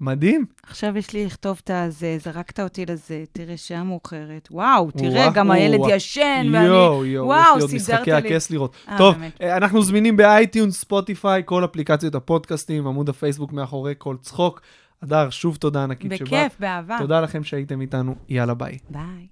מדהים. עכשיו יש לי לכתוב את הזה, זרקת אותי לזה, תראה, שעה מאוחרת. וואו, תראה, גם הילד. ישן, ואני... יואו, יואו, וואו, יש לי עוד סידרת משחקי הכס לראות. אה, טוב, באמת. אה, אנחנו זמינים באייטיונז, ספוטיפיי, כל אפליקציות הפודקאסטים, עמוד הפייסבוק מאחורי כל צחוק. אדר, שוב תודה ענקית שבאת. בכיף, באהבה. תודה לכם שהייתם איתנו, יאללה ביי. ביי.